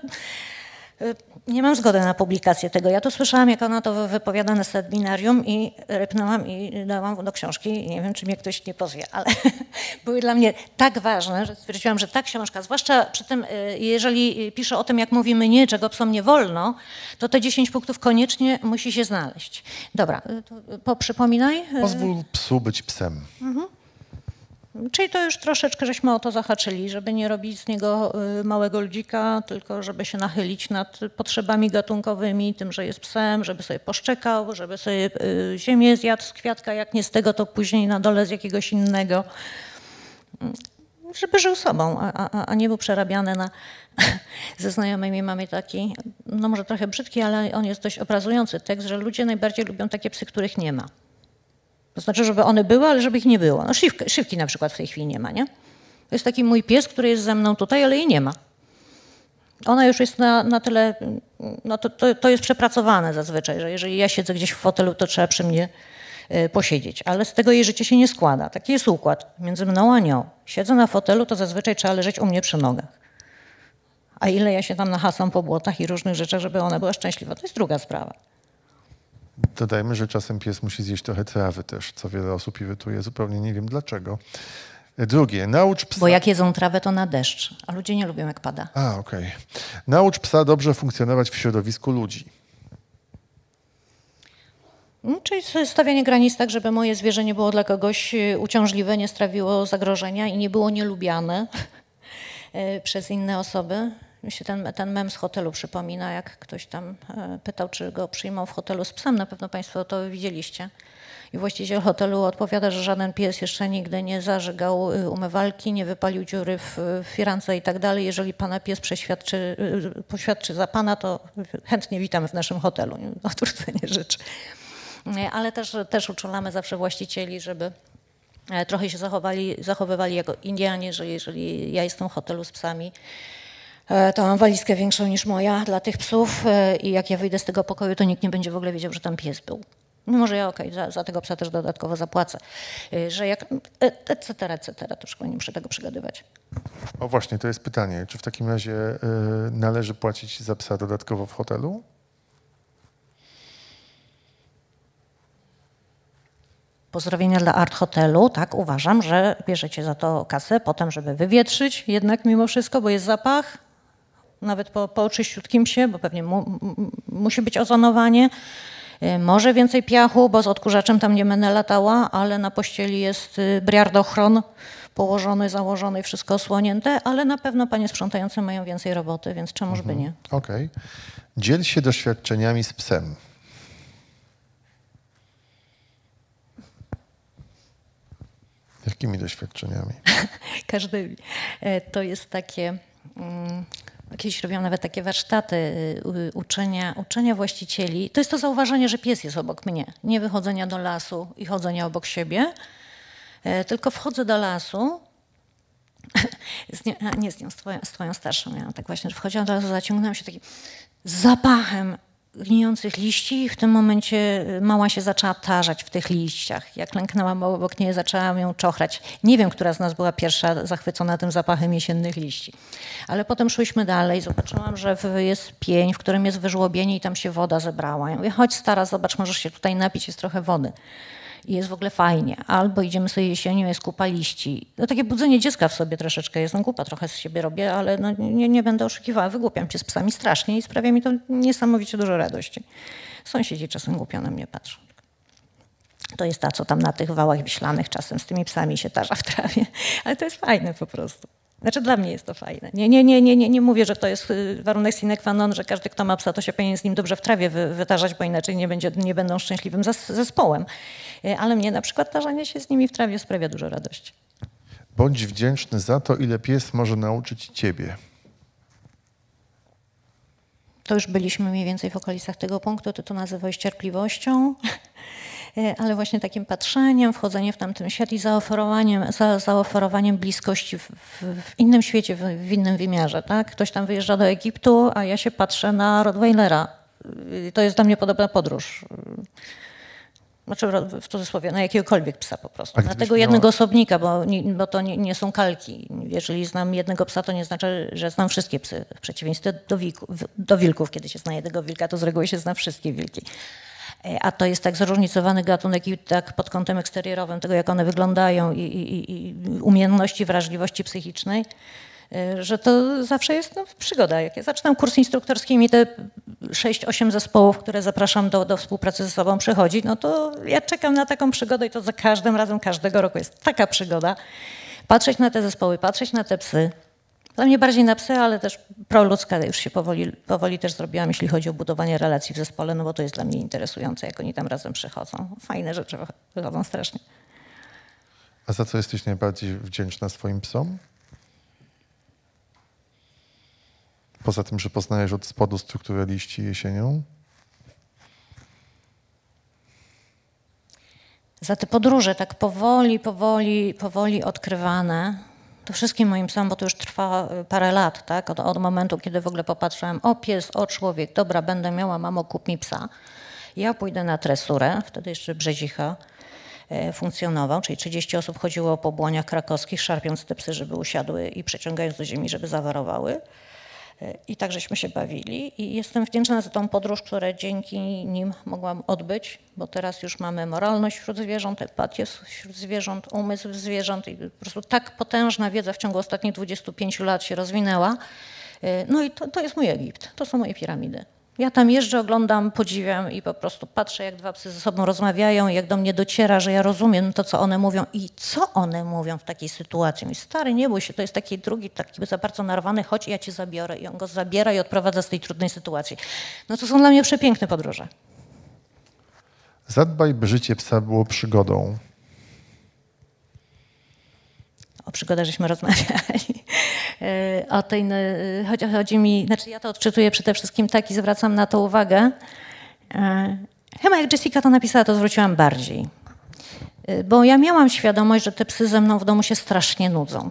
y, nie mam zgody na publikację tego. Ja to słyszałam, jak ona to wypowiada na seminarium i rypnęłam i dałam do książki. Nie wiem, czy mnie ktoś nie pozwie, ale były dla mnie tak ważne, że stwierdziłam, że ta książka, zwłaszcza przy tym, y, jeżeli pisze o tym, jak mówimy nie, czego psom nie wolno, to te 10 punktów koniecznie musi się znaleźć. Dobra, y, to, poprzypominaj. Pozwól psu być psem. Czyli to już troszeczkę żeśmy o to zahaczyli, żeby nie robić z niego y, małego ludzika, tylko żeby się nachylić nad potrzebami gatunkowymi, tym, że jest psem, żeby sobie poszczekał, żeby sobie y, ziemię zjadł z kwiatka, jak nie z tego, to później na dole z jakiegoś innego. Żeby żył sobą, a, a, a nie był przerabiany na... Ze znajomymi mamy taki, no może trochę brzydki, ale on jest dość obrazujący tekst, że ludzie najbardziej lubią takie psy, których nie ma. To znaczy, żeby one były, ale żeby ich nie było. No szywki, szywki na przykład w tej chwili nie ma, nie? To jest taki mój pies, który jest ze mną tutaj, ale jej nie ma. Ona już jest na, na tyle, no to, to, to jest przepracowane zazwyczaj, że jeżeli ja siedzę gdzieś w fotelu, to trzeba przy mnie y, posiedzieć. Ale z tego jej życie się nie składa. Taki jest układ między mną a nią. Siedzę na fotelu, to zazwyczaj trzeba leżeć u mnie przy nogach. A ile ja się tam nahasam po błotach i różnych rzeczach, żeby ona była szczęśliwa, to jest druga sprawa. Dodajmy, że czasem pies musi zjeść trochę trawy też, co wiele osób irytuje. Zupełnie nie wiem dlaczego. Drugie, naucz psa... Bo jak jedzą trawę, to na deszcz, a ludzie nie lubią jak pada. A, okej. Naucz psa dobrze funkcjonować w środowisku ludzi. No, Czyli stawianie granic tak, żeby moje zwierzę nie było dla kogoś y, uciążliwe, nie sprawiło zagrożenia i nie było nielubiane y, przez inne osoby. Mi się ten, ten mem z hotelu przypomina, jak ktoś tam e, pytał, czy go przyjmą w hotelu z psem. Na pewno Państwo to widzieliście. I właściciel hotelu odpowiada, że żaden pies jeszcze nigdy nie zażygał y, umywalki, nie wypalił dziury w, firance i tak dalej. Jeżeli Pana pies przeświadczy, y, poświadczy za Pana, to chętnie witamy w naszym hotelu. Nie? Odwrócenie rzeczy. Ale też, też uczulamy zawsze właścicieli, żeby e, trochę się zachowali, zachowywali jako Indianie, że jeżeli ja jestem w hotelu z psami, to mam walizkę większą niż moja dla tych psów e, i jak ja wyjdę z tego pokoju, to nikt nie będzie w ogóle wiedział, że tam pies był. Mimo, że ja okej, za, za tego psa też dodatkowo zapłacę. E, Że jak, e, etc., etc., to już chyba nie muszę tego przygadywać. O właśnie, to jest pytanie. Czy w takim razie y, należy płacić za psa dodatkowo w hotelu? Pozdrowienia dla Art Hotelu. Tak, uważam, że bierzecie za to kasę potem, żeby wywietrzyć jednak mimo wszystko, bo jest zapach. Nawet po, po czyściutkim się, bo pewnie mu, musi być ozonowanie. Y, Może więcej piachu, bo z odkurzaczem tam nie będę latała, ale na pościeli jest y, briardochron położony, założony i wszystko osłonięte, ale na pewno panie sprzątające mają więcej roboty, więc czemuż by nie. Okej. Dziel się doświadczeniami z psem. Jakimi doświadczeniami? Każdymi. E, To jest takie. Kiedyś robiłam nawet takie warsztaty y, uczenia, uczenia właścicieli. To jest to zauważenie, że pies jest obok mnie. Nie wychodzenia do lasu i chodzenia obok siebie, e, tylko wchodzę do lasu. Z nią, a nie z nią, z twoją, z twoją starszą miałam tak właśnie, że wchodziłam do lasu, zaciągnęłam się takim zapachem gnijących liści i w tym momencie y, mała się zaczęła tarzać w tych liściach. Jak lęknęłam obok niej, zaczęłam ją czochrać. Nie wiem, która z nas była pierwsza zachwycona tym zapachem jesiennych liści. Ale potem szłyśmy dalej, zobaczyłam, że jest pień, w którym jest wyżłobienie i tam się woda zebrała. Ja mówię, chodź stara, zobacz, możesz się tutaj napić, jest trochę wody. I jest w ogóle fajnie. Albo idziemy sobie jesienią, jest kupa liści. No takie budzenie dziecka w sobie troszeczkę jest. No kupa trochę z siebie robię, ale no, nie, nie będę oszukiwała. Wygłupiam się z psami strasznie i sprawia mi to niesamowicie dużo radości. Sąsiedzi czasem głupio na mnie patrzą. To jest ta, co tam na tych wałach wiślanych czasem z tymi psami się tarza w trawie. Ale to jest fajne po prostu. Znaczy dla mnie jest to fajne. Nie, nie, nie, nie, nie, nie mówię, że to jest y, warunek sine qua non, że każdy, kto ma psa, to się powinien z nim dobrze w trawie wy, wytarzać, bo inaczej nie, będzie, nie będą szczęśliwym zes- zespołem. Y, Ale mnie na przykład tarzanie się z nimi w trawie sprawia dużo radości. Bądź wdzięczny za to, ile pies może nauczyć ciebie. To już byliśmy mniej więcej w okolicach tego punktu, ty to nazywałeś cierpliwością, ale właśnie takim patrzeniem, wchodzeniem w tamten świat i zaoferowaniem, za, zaoferowaniem bliskości w, w, innym świecie, w, w innym wymiarze. Tak? Ktoś tam wyjeżdża do Egiptu, a ja się patrzę na Rottweilera. Y, To jest dla mnie podobna podróż. Znaczy w cudzysłowie, na jakiegokolwiek psa po prostu. A Na tego miała- jednego osobnika, bo, bo to nie, nie są kalki. Jeżeli znam jednego psa, to nie znaczy, że znam wszystkie psy. W przeciwieństwie do, wilku, do wilków. Kiedy się zna jednego wilka, to z reguły się zna wszystkie wilki. E, A to jest tak zróżnicowany gatunek i tak pod kątem eksterierowym, tego jak one wyglądają i, i, i umiejętności, wrażliwości psychicznej, e, że to zawsze jest no, przygoda. Jak ja zaczynam kurs instruktorski i te 6-8 zespołów, które zapraszam do, do współpracy ze sobą przychodzi, no to ja czekam na taką przygodę i to za każdym razem, każdego roku jest taka przygoda. patrzeć na te zespoły, patrzeć na te psy. Dla mnie bardziej na psy, ale też proludzka już się powoli, powoli też zrobiłam, jeśli chodzi o budowanie relacji w zespole, no bo to jest dla mnie interesujące, jak oni tam razem przychodzą. Fajne rzeczy wychodzą strasznie. A za co jesteś najbardziej wdzięczna swoim psom? Poza tym, że poznajesz od spodu strukturę liści jesienią? Za te podróże, tak powoli, powoli, powoli odkrywane, to wszystkim moim psom, bo to już trwa y, parę lat, tak? Od, od momentu, kiedy w ogóle popatrzyłam, o pies, o człowiek, dobra, będę miała, mamo, kup mi psa. Ja pójdę na tresurę, wtedy jeszcze Brzezicha e, funkcjonował, czyli 30 osób chodziło po błoniach krakowskich, szarpiąc te psy, żeby usiadły i przeciągając do ziemi, żeby zawarowały. E, I tak żeśmy się bawili i jestem wdzięczna za tą podróż, którą dzięki nim mogłam odbyć, bo teraz już mamy moralność wśród zwierząt, empatię wśród zwierząt, umysł zwierząt i po prostu tak potężna wiedza w ciągu ostatnich 25 lat się rozwinęła. E, No i to, to jest mój Egipt, to są moje piramidy. Ja tam jeżdżę, oglądam, podziwiam i po prostu patrzę, jak dwa psy ze sobą rozmawiają, jak do mnie dociera, że ja rozumiem to, co one mówią i co one mówią w takiej sytuacji. Mówi, stary, nie bój się, to jest taki drugi, taki za bardzo narwany, chodź, ja cię zabiorę. I on go zabiera i odprowadza z tej trudnej sytuacji. No to są dla mnie przepiękne podróże. Zadbaj, by życie psa było przygodą. O przygodach żeśmy rozmawiali. E, O tej, e, chodzi, chodzi mi, znaczy ja to odczytuję przede wszystkim tak i zwracam na to uwagę. E, Chyba jak Jessica to napisała, to zwróciłam bardziej. Bo ja miałam świadomość, że te psy ze mną w domu się strasznie nudzą.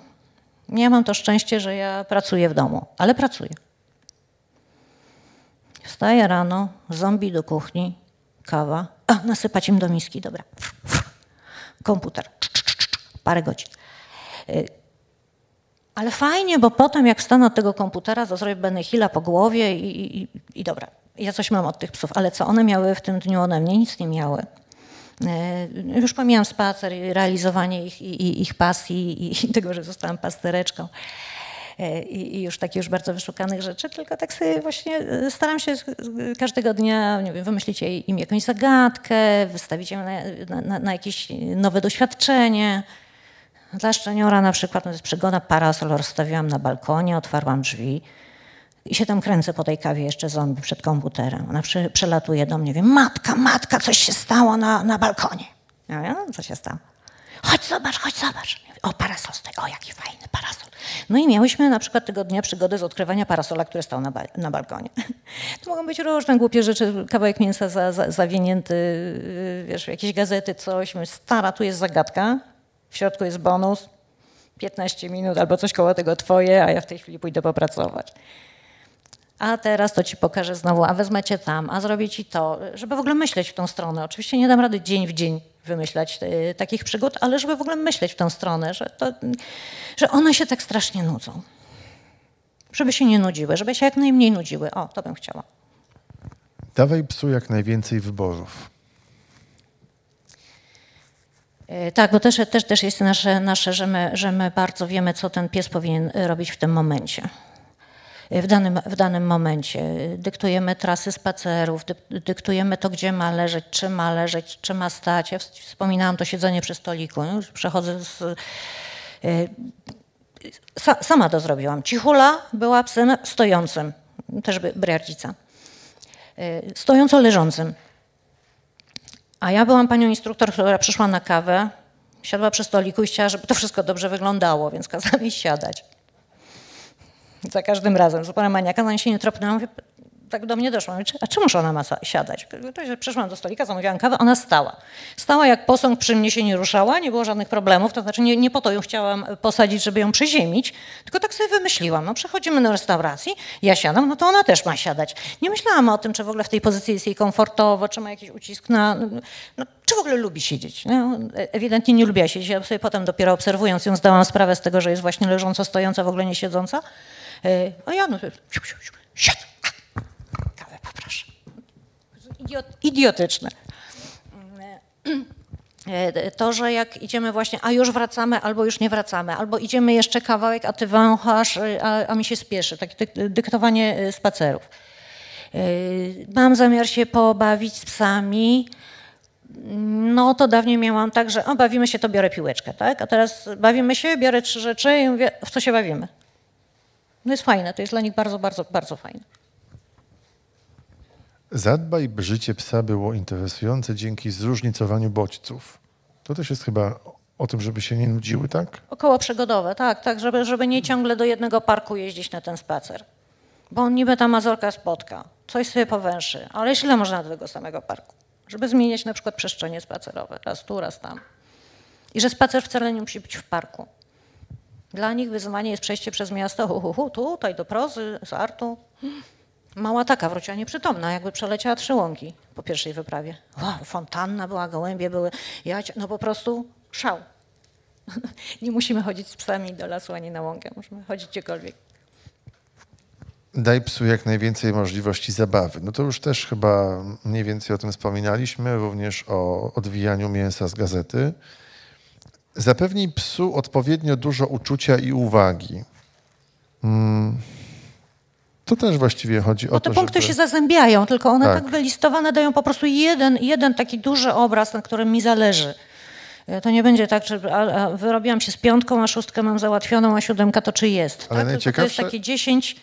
Ja mam to szczęście, że ja pracuję w domu, ale pracuję. Wstaję rano, zombie do kuchni, kawa, a nasypać im do miski, dobra. Komputer, parę godzin. Ale fajnie, bo potem jak wstanę od tego komputera, to zrobię Benny Hilla po głowie i, i, i dobra. Ja coś mam od tych psów, ale co one miały w tym dniu ode mnie? Nic nie miały. E, Już pomijam spacer, i realizowanie ich, i, i, ich pasji i, tego, że zostałam pastereczką. E, I, już takich już bardzo wyszukanych rzeczy, tylko tak sobie właśnie staram się każdego dnia nie wiem, wymyślić im jakąś zagadkę, wystawić ją na, na, na jakieś nowe doświadczenie. Dla szczeniora na przykład, no to jest przygoda, parasol rozstawiłam na balkonie, otwarłam drzwi i się tam kręcę po tej kawie jeszcze zombie przed komputerem. Ona przy, przelatuje do mnie, wie, matka, matka, coś się stało na, na balkonie. Ja no co się stało? Chodź zobacz, chodź zobacz. O, parasol stoi, o jaki fajny parasol. No i miałyśmy na przykład tego dnia przygodę z odkrywania parasola, który stał na, ba- na balkonie. To mogą być różne głupie rzeczy, kawałek mięsa za, za, zawinięty, yy, wiesz, jakieś gazety, coś. Stara, tu jest zagadka, w środku jest bonus, 15 minut albo coś koło tego twoje, a ja w tej chwili pójdę popracować. A teraz to ci pokażę znowu, a wezmę cię tam, a zrobię ci to, żeby w ogóle myśleć w tą stronę. Oczywiście nie dam rady dzień w dzień wymyślać e, takich przygód, ale żeby w ogóle myśleć w tą stronę, że, to, że one się tak strasznie nudzą. Żeby się nie nudziły, żeby się jak najmniej nudziły. O, to bym chciała. Dawaj psu jak najwięcej wyborów. E, Tak, bo też, też, też jest nasze, nasze że, my, że my bardzo wiemy, co ten pies powinien robić w tym momencie. E, W danym, w danym momencie. Dyktujemy trasy spacerów, dyk- dyktujemy to, gdzie ma leżeć, czy ma leżeć, czy ma stać. Ja ws- wspominałam to siedzenie przy stoliku. nie? Już Przechodzę z, e, sa, sama to zrobiłam. Cichula była psem stojącym, też briardzica. E, Stojąco leżącym. A ja byłam panią instruktor, która przyszła na kawę, siadła przy stoliku i chciała, żeby to wszystko dobrze wyglądało, więc kazała mi siadać. Za każdym razem, zupełnie maniaka, zanim się nie tropnęłam, mówię, tak do mnie doszło. Mówię, "Czy- A czemuż ona ma siadać? Przyszłam do stolika, zamówiłam kawę, ona stała. Stała jak posąg, przy mnie się nie ruszała, nie było żadnych problemów, to znaczy nie, nie po to ją chciałam posadzić, żeby ją przyziemić, tylko tak sobie wymyśliłam. No przechodzimy do restauracji, ja siadam, no to ona też ma siadać. Nie myślałam o tym, czy w ogóle w tej pozycji jest jej komfortowo, czy ma jakiś ucisk na... No, czy w ogóle lubi siedzieć. No, ewidentnie nie lubiła siedzieć. Ja sobie potem dopiero obserwując ją zdałam sprawę z tego, że jest właśnie leżąco, stojąca, w ogóle nie siedząca. E, A ja no, siad. Idiotyczne. E, To, że jak idziemy właśnie, a już wracamy, albo już nie wracamy, albo idziemy jeszcze kawałek, a ty wąchasz, y, a, a mi się spieszy. Takie dyk- dyktowanie y, spacerów. Y, Mam zamiar się pobawić z psami. No to dawniej miałam tak, że o, bawimy się, to biorę piłeczkę, tak? A teraz bawimy się, biorę trzy rzeczy i mówię, w co się bawimy? No jest fajne, to jest dla nich bardzo, bardzo, bardzo fajne. Zadbaj, by życie psa było interesujące dzięki zróżnicowaniu bodźców. To też jest chyba o tym, żeby się nie nudziły, tak? Około przygodowe, tak, tak, żeby, żeby nie ciągle do jednego parku jeździć na ten spacer. Bo on niby ta mazorka spotka, coś sobie powęszy, ale ile można do tego samego parku? Żeby zmieniać na przykład przestrzenie spacerowe, raz tu, raz tam. I że spacer wcale nie musi być w parku. Dla nich wyzwanie jest przejście przez miasto, hu, hu, hu, tutaj do Prozy, z Artu. Mała taka wróciła nieprzytomna, jakby przeleciała trzy łąki po pierwszej wyprawie. O, fontanna była, gołębie były, jać, no po prostu szał. Nie musimy chodzić z psami do lasu ani na łąkę, możemy chodzić gdziekolwiek. Daj psu jak najwięcej możliwości zabawy. No to już też chyba mniej więcej o tym wspominaliśmy, również o odwijaniu mięsa z gazety. Zapewnij psu odpowiednio dużo uczucia i uwagi. Mm. To też właściwie chodzi o Bo to, te punkty żeby... się zazębiają, tylko one Tak. tak. wylistowane dają po prostu jeden, jeden taki duży obraz, na którym mi zależy. E, To nie będzie tak, że a, a wyrobiłam się z piątką, a szóstkę mam załatwioną, a siódemka to czy jest. Ale tak? Tylko to jest najciekawsze- takie dziesięć.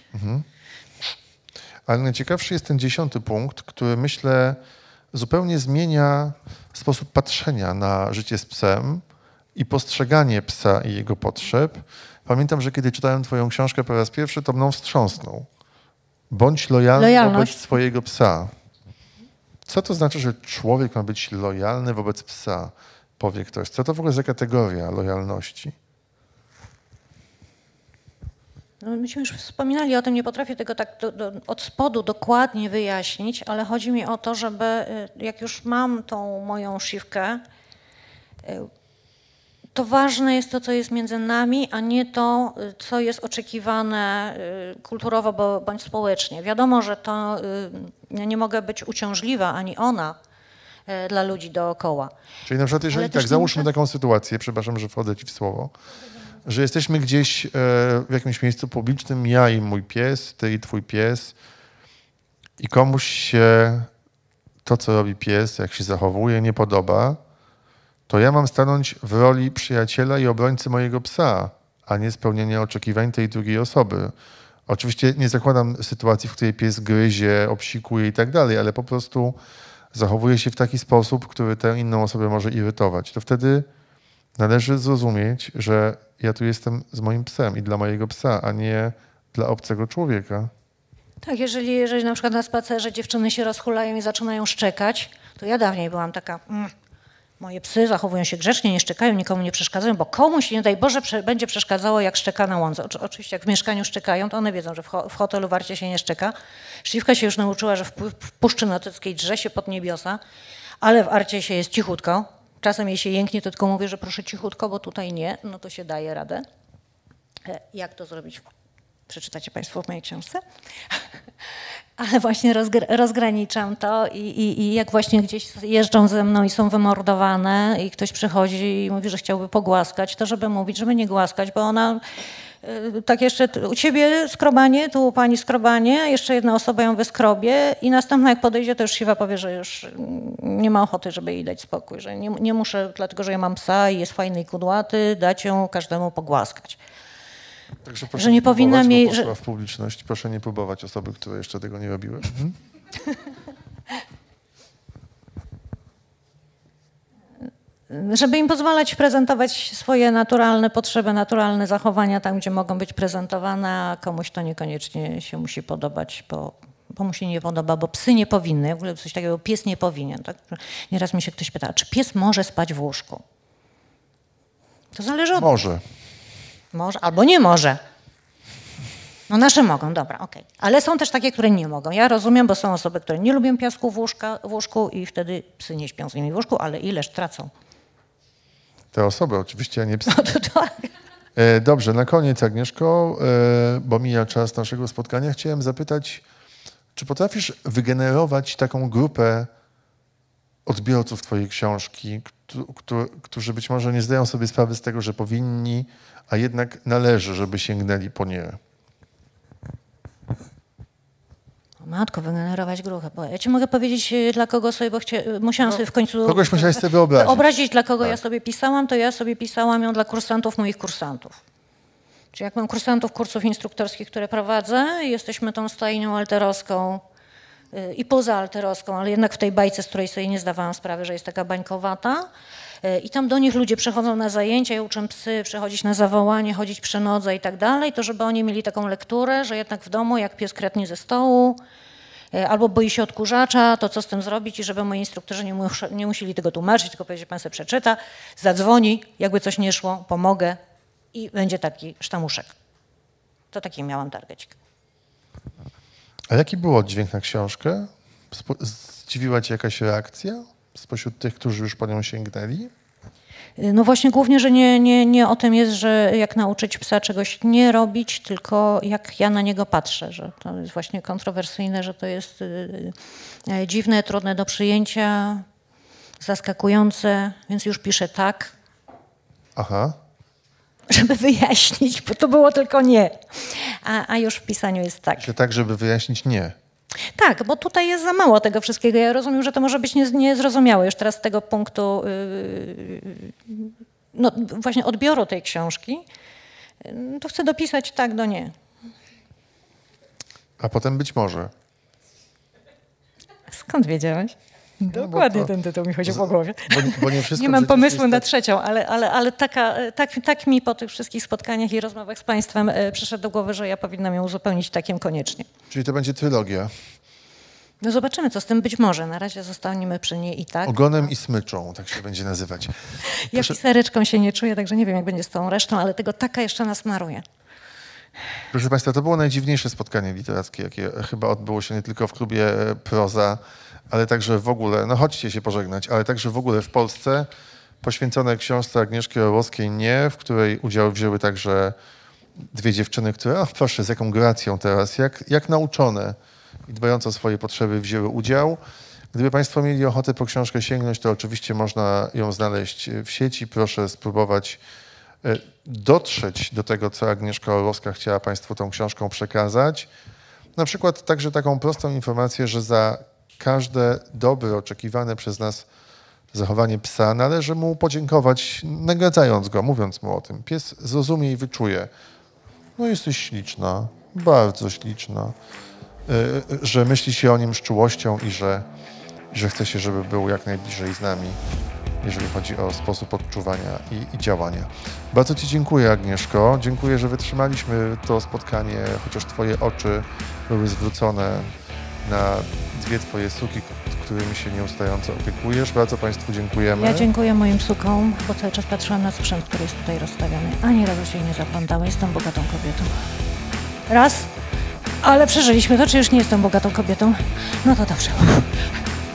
Ale najciekawszy jest ten dziesiąty punkt, który myślę zupełnie zmienia sposób patrzenia na życie z psem i postrzeganie psa i jego potrzeb. Pamiętam, że kiedy czytałem Twoją książkę po raz pierwszy, to mną wstrząsnął. Bądź lojalny Lojalność. wobec swojego psa. Co to znaczy, że człowiek ma być lojalny wobec psa? Powie ktoś. Co to w ogóle za kategoria lojalności? No, myśmy już wspominali o tym, nie potrafię tego tak do, do, od spodu dokładnie wyjaśnić, ale chodzi mi o to, żeby y, jak już mam tą moją szywkę, y, to ważne jest to, co jest między nami, a nie to, y, co jest oczekiwane y, kulturowo bo- bądź społecznie. Wiadomo, że to y, ja nie mogę być uciążliwa, ani ona dla ludzi dookoła. Czyli na przykład, jeżeli Ale tak, załóżmy muszę- taką sytuację, przepraszam, że wchodzę ci w słowo, że jesteśmy gdzieś e, w jakimś miejscu publicznym, ja i mój pies, ty i twój pies i komuś się to, co robi pies, jak się zachowuje, nie podoba, to ja mam stanąć w roli przyjaciela i obrońcy mojego psa, a nie spełnienia oczekiwań tej drugiej osoby. Oczywiście nie zakładam sytuacji, w której pies gryzie, obsikuje i tak dalej, ale po prostu zachowuje się w taki sposób, który tę inną osobę może irytować. To wtedy należy zrozumieć, że ja tu jestem z moim psem i dla mojego psa, a nie dla obcego człowieka. Tak, jeżeli, jeżeli na przykład na spacerze dziewczyny się rozhulają i zaczynają szczekać, to ja dawniej byłam taka, mm, moje psy zachowują się grzecznie, nie szczekają, nikomu nie przeszkadzają, bo komuś, nie daj Boże, będzie przeszkadzało, jak szczeka na łące. Oczy- Oczywiście jak w mieszkaniu szczekają, to one wiedzą, że w, ho, w hotelu warcie się nie szczeka. Szliwka się już nauczyła, że w Puszczy Notyckiej drze się pod niebiosa, ale w Arcie się jest cichutko. Czasem jej się jęknie, to tylko mówię, że proszę cichutko, bo tutaj nie, no to się daje radę. E, Jak to zrobić? Przeczytacie Państwo w mojej książce. Ale właśnie rozgr- rozgraniczam to i, i, i jak właśnie gdzieś jeżdżą ze mną i są wymordowane i ktoś przychodzi i mówi, że chciałby pogłaskać, to żeby mówić, żeby nie głaskać, bo ona y, tak jeszcze u ciebie skrobanie, tu u pani skrobanie, jeszcze jedna osoba ją wyskrobie i następna jak podejdzie, to już siwa powie, że już nie ma ochoty, żeby jej dać spokój, że nie, nie muszę, dlatego że ja mam psa i jest fajny i kudłaty, dać ją każdemu pogłaskać. Także proszę Że nie próbować, powinna mieć- że- w publiczność. Proszę nie próbować osoby, które jeszcze tego nie robiły. Mhm. żeby im pozwalać prezentować swoje naturalne potrzeby, naturalne zachowania tam, gdzie mogą być prezentowane, a komuś to niekoniecznie się musi podobać, bo, bo mu się nie podoba, bo psy nie powinny, w ogóle coś takiego, pies nie powinien. Tak? Nieraz mi się ktoś pyta, czy pies może spać w łóżku? To zależy od... Może. Może albo nie może. No nasze mogą, dobra, okej. Ale są też takie, które nie mogą. Ja rozumiem, bo są osoby, które nie lubią piasku w, łóżka, w łóżku i wtedy psy nie śpią z nimi w łóżku, ale ileż tracą. Te osoby oczywiście, a nie psy. No to tak. E, Dobrze, na koniec Agnieszko, e, bo mija czas naszego spotkania, chciałem zapytać, czy potrafisz wygenerować taką grupę odbiorców twojej książki, któ- któ- którzy być może nie zdają sobie sprawy z tego, że powinni, a jednak należy, żeby sięgnęli po nie? Matko, wygenerować gruchę. Bo ja ci mogę powiedzieć, y, dla kogo sobie, bo chcia... musiałam sobie w końcu... Kogoś musiałeś sobie wyobrazić. Obrazić, dla kogo Tak. ja sobie pisałam, to ja sobie pisałam ją dla kursantów moich kursantów. Czyli jak mam kursantów kursów instruktorskich, które prowadzę, jesteśmy tą stajnią alterowską y, i poza alterowską, ale jednak w tej bajce, z której sobie nie zdawałam sprawy, że jest taka bańkowata. Y, I tam do nich ludzie przychodzą na zajęcia, ja uczę psy przechodzić na zawołanie, chodzić przy nodze i tak dalej, to żeby oni mieli taką lekturę, że jednak w domu, jak pies kretnie ze stołu, e, albo boi się odkurzacza, to co z tym zrobić i żeby moi instruktorzy nie, mus nie musieli tego tłumaczyć, tylko powiedzieć, pan sobie przeczyta, zadzwoni, jakby coś nie szło, pomogę i będzie taki sztamuszek. To taki miałam targecik. A jaki był oddźwięk na książkę? Zdziwiła cię jakaś reakcja spośród tych, którzy już po nią sięgnęli? No właśnie głównie, że nie, nie, nie o tym jest, że jak nauczyć psa czegoś nie robić, tylko jak ja na niego patrzę, że to jest właśnie kontrowersyjne, że to jest y, y, dziwne, trudne do przyjęcia, zaskakujące, więc już piszę tak, Aha. Żeby wyjaśnić, bo to było tylko nie. A, a już w pisaniu jest tak. Że tak, żeby wyjaśnić nie. Tak, bo tutaj jest za mało tego wszystkiego. Ja rozumiem, że to może być nie- niezrozumiałe już teraz z tego punktu yy, no, właśnie odbioru tej książki. Yy, To chcę dopisać tak do nie. A potem być może. Skąd wiedziałeś? Dokładnie ten tytuł mi chodził po głowie. Bo, bo nie Nie mam pomysłu na tak- trzecią, ale, ale, ale taka, tak, tak mi po tych wszystkich spotkaniach i rozmowach z Państwem e, przyszedł do głowy, że ja powinnam ją uzupełnić takiem koniecznie. Czyli to będzie trylogia. No zobaczymy, co z tym być może. Na razie zostaniemy przy niej i tak. Ogonem i smyczą, tak się będzie nazywać. Ja Proszę, pisereczką się nie czuję, także nie wiem, jak będzie z tą resztą, ale tego taka jeszcze nas maruje. proszę Państwa, to było najdziwniejsze spotkanie literackie, jakie chyba odbyło się nie tylko w klubie e, Proza, ale także w ogóle, no chodźcie się pożegnać, ale także w ogóle w Polsce, poświęcone książce Agnieszki Orłowskiej Nie, w której udział wzięły także dwie dziewczyny, które, o proszę, z jaką gracją teraz, jak, jak nauczone i dbając o swoje potrzeby wzięły udział. Gdyby Państwo mieli ochotę po książkę sięgnąć, to oczywiście można ją znaleźć w sieci. Proszę spróbować e, dotrzeć do tego, co Agnieszka Orłowska chciała Państwu tą książką przekazać. Na przykład także taką prostą informację, że za każde dobre, oczekiwane przez nas zachowanie psa należy mu podziękować, nagradzając go, mówiąc mu o tym. Pies zrozumie i wyczuje. No jesteś śliczna, bardzo śliczna, y, że myśli się o nim z czułością i że, że chce się, żeby był jak najbliżej z nami, jeżeli chodzi o sposób odczuwania i, i działania. Bardzo Ci dziękuję, Agnieszko. Dziękuję, że wytrzymaliśmy to spotkanie, chociaż Twoje oczy były zwrócone na dwie Twoje suki, którymi się nieustająco opiekujesz. Bardzo Państwu dziękujemy. Ja dziękuję moim sukom, bo cały czas patrzyłam na sprzęt, który jest tutaj rozstawiony. Ani razu się nie zaplątała. Jestem bogatą kobietą. Raz, ale przeżyliśmy to, czy już nie jestem bogatą kobietą? No to dobrze.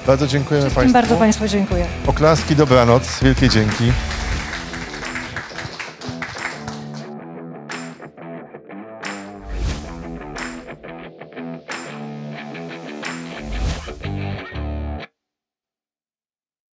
Bardzo dziękujemy Wszystkim Państwu. bardzo Państwu dziękuję. Oklaski, dobranoc, wielkie dzięki.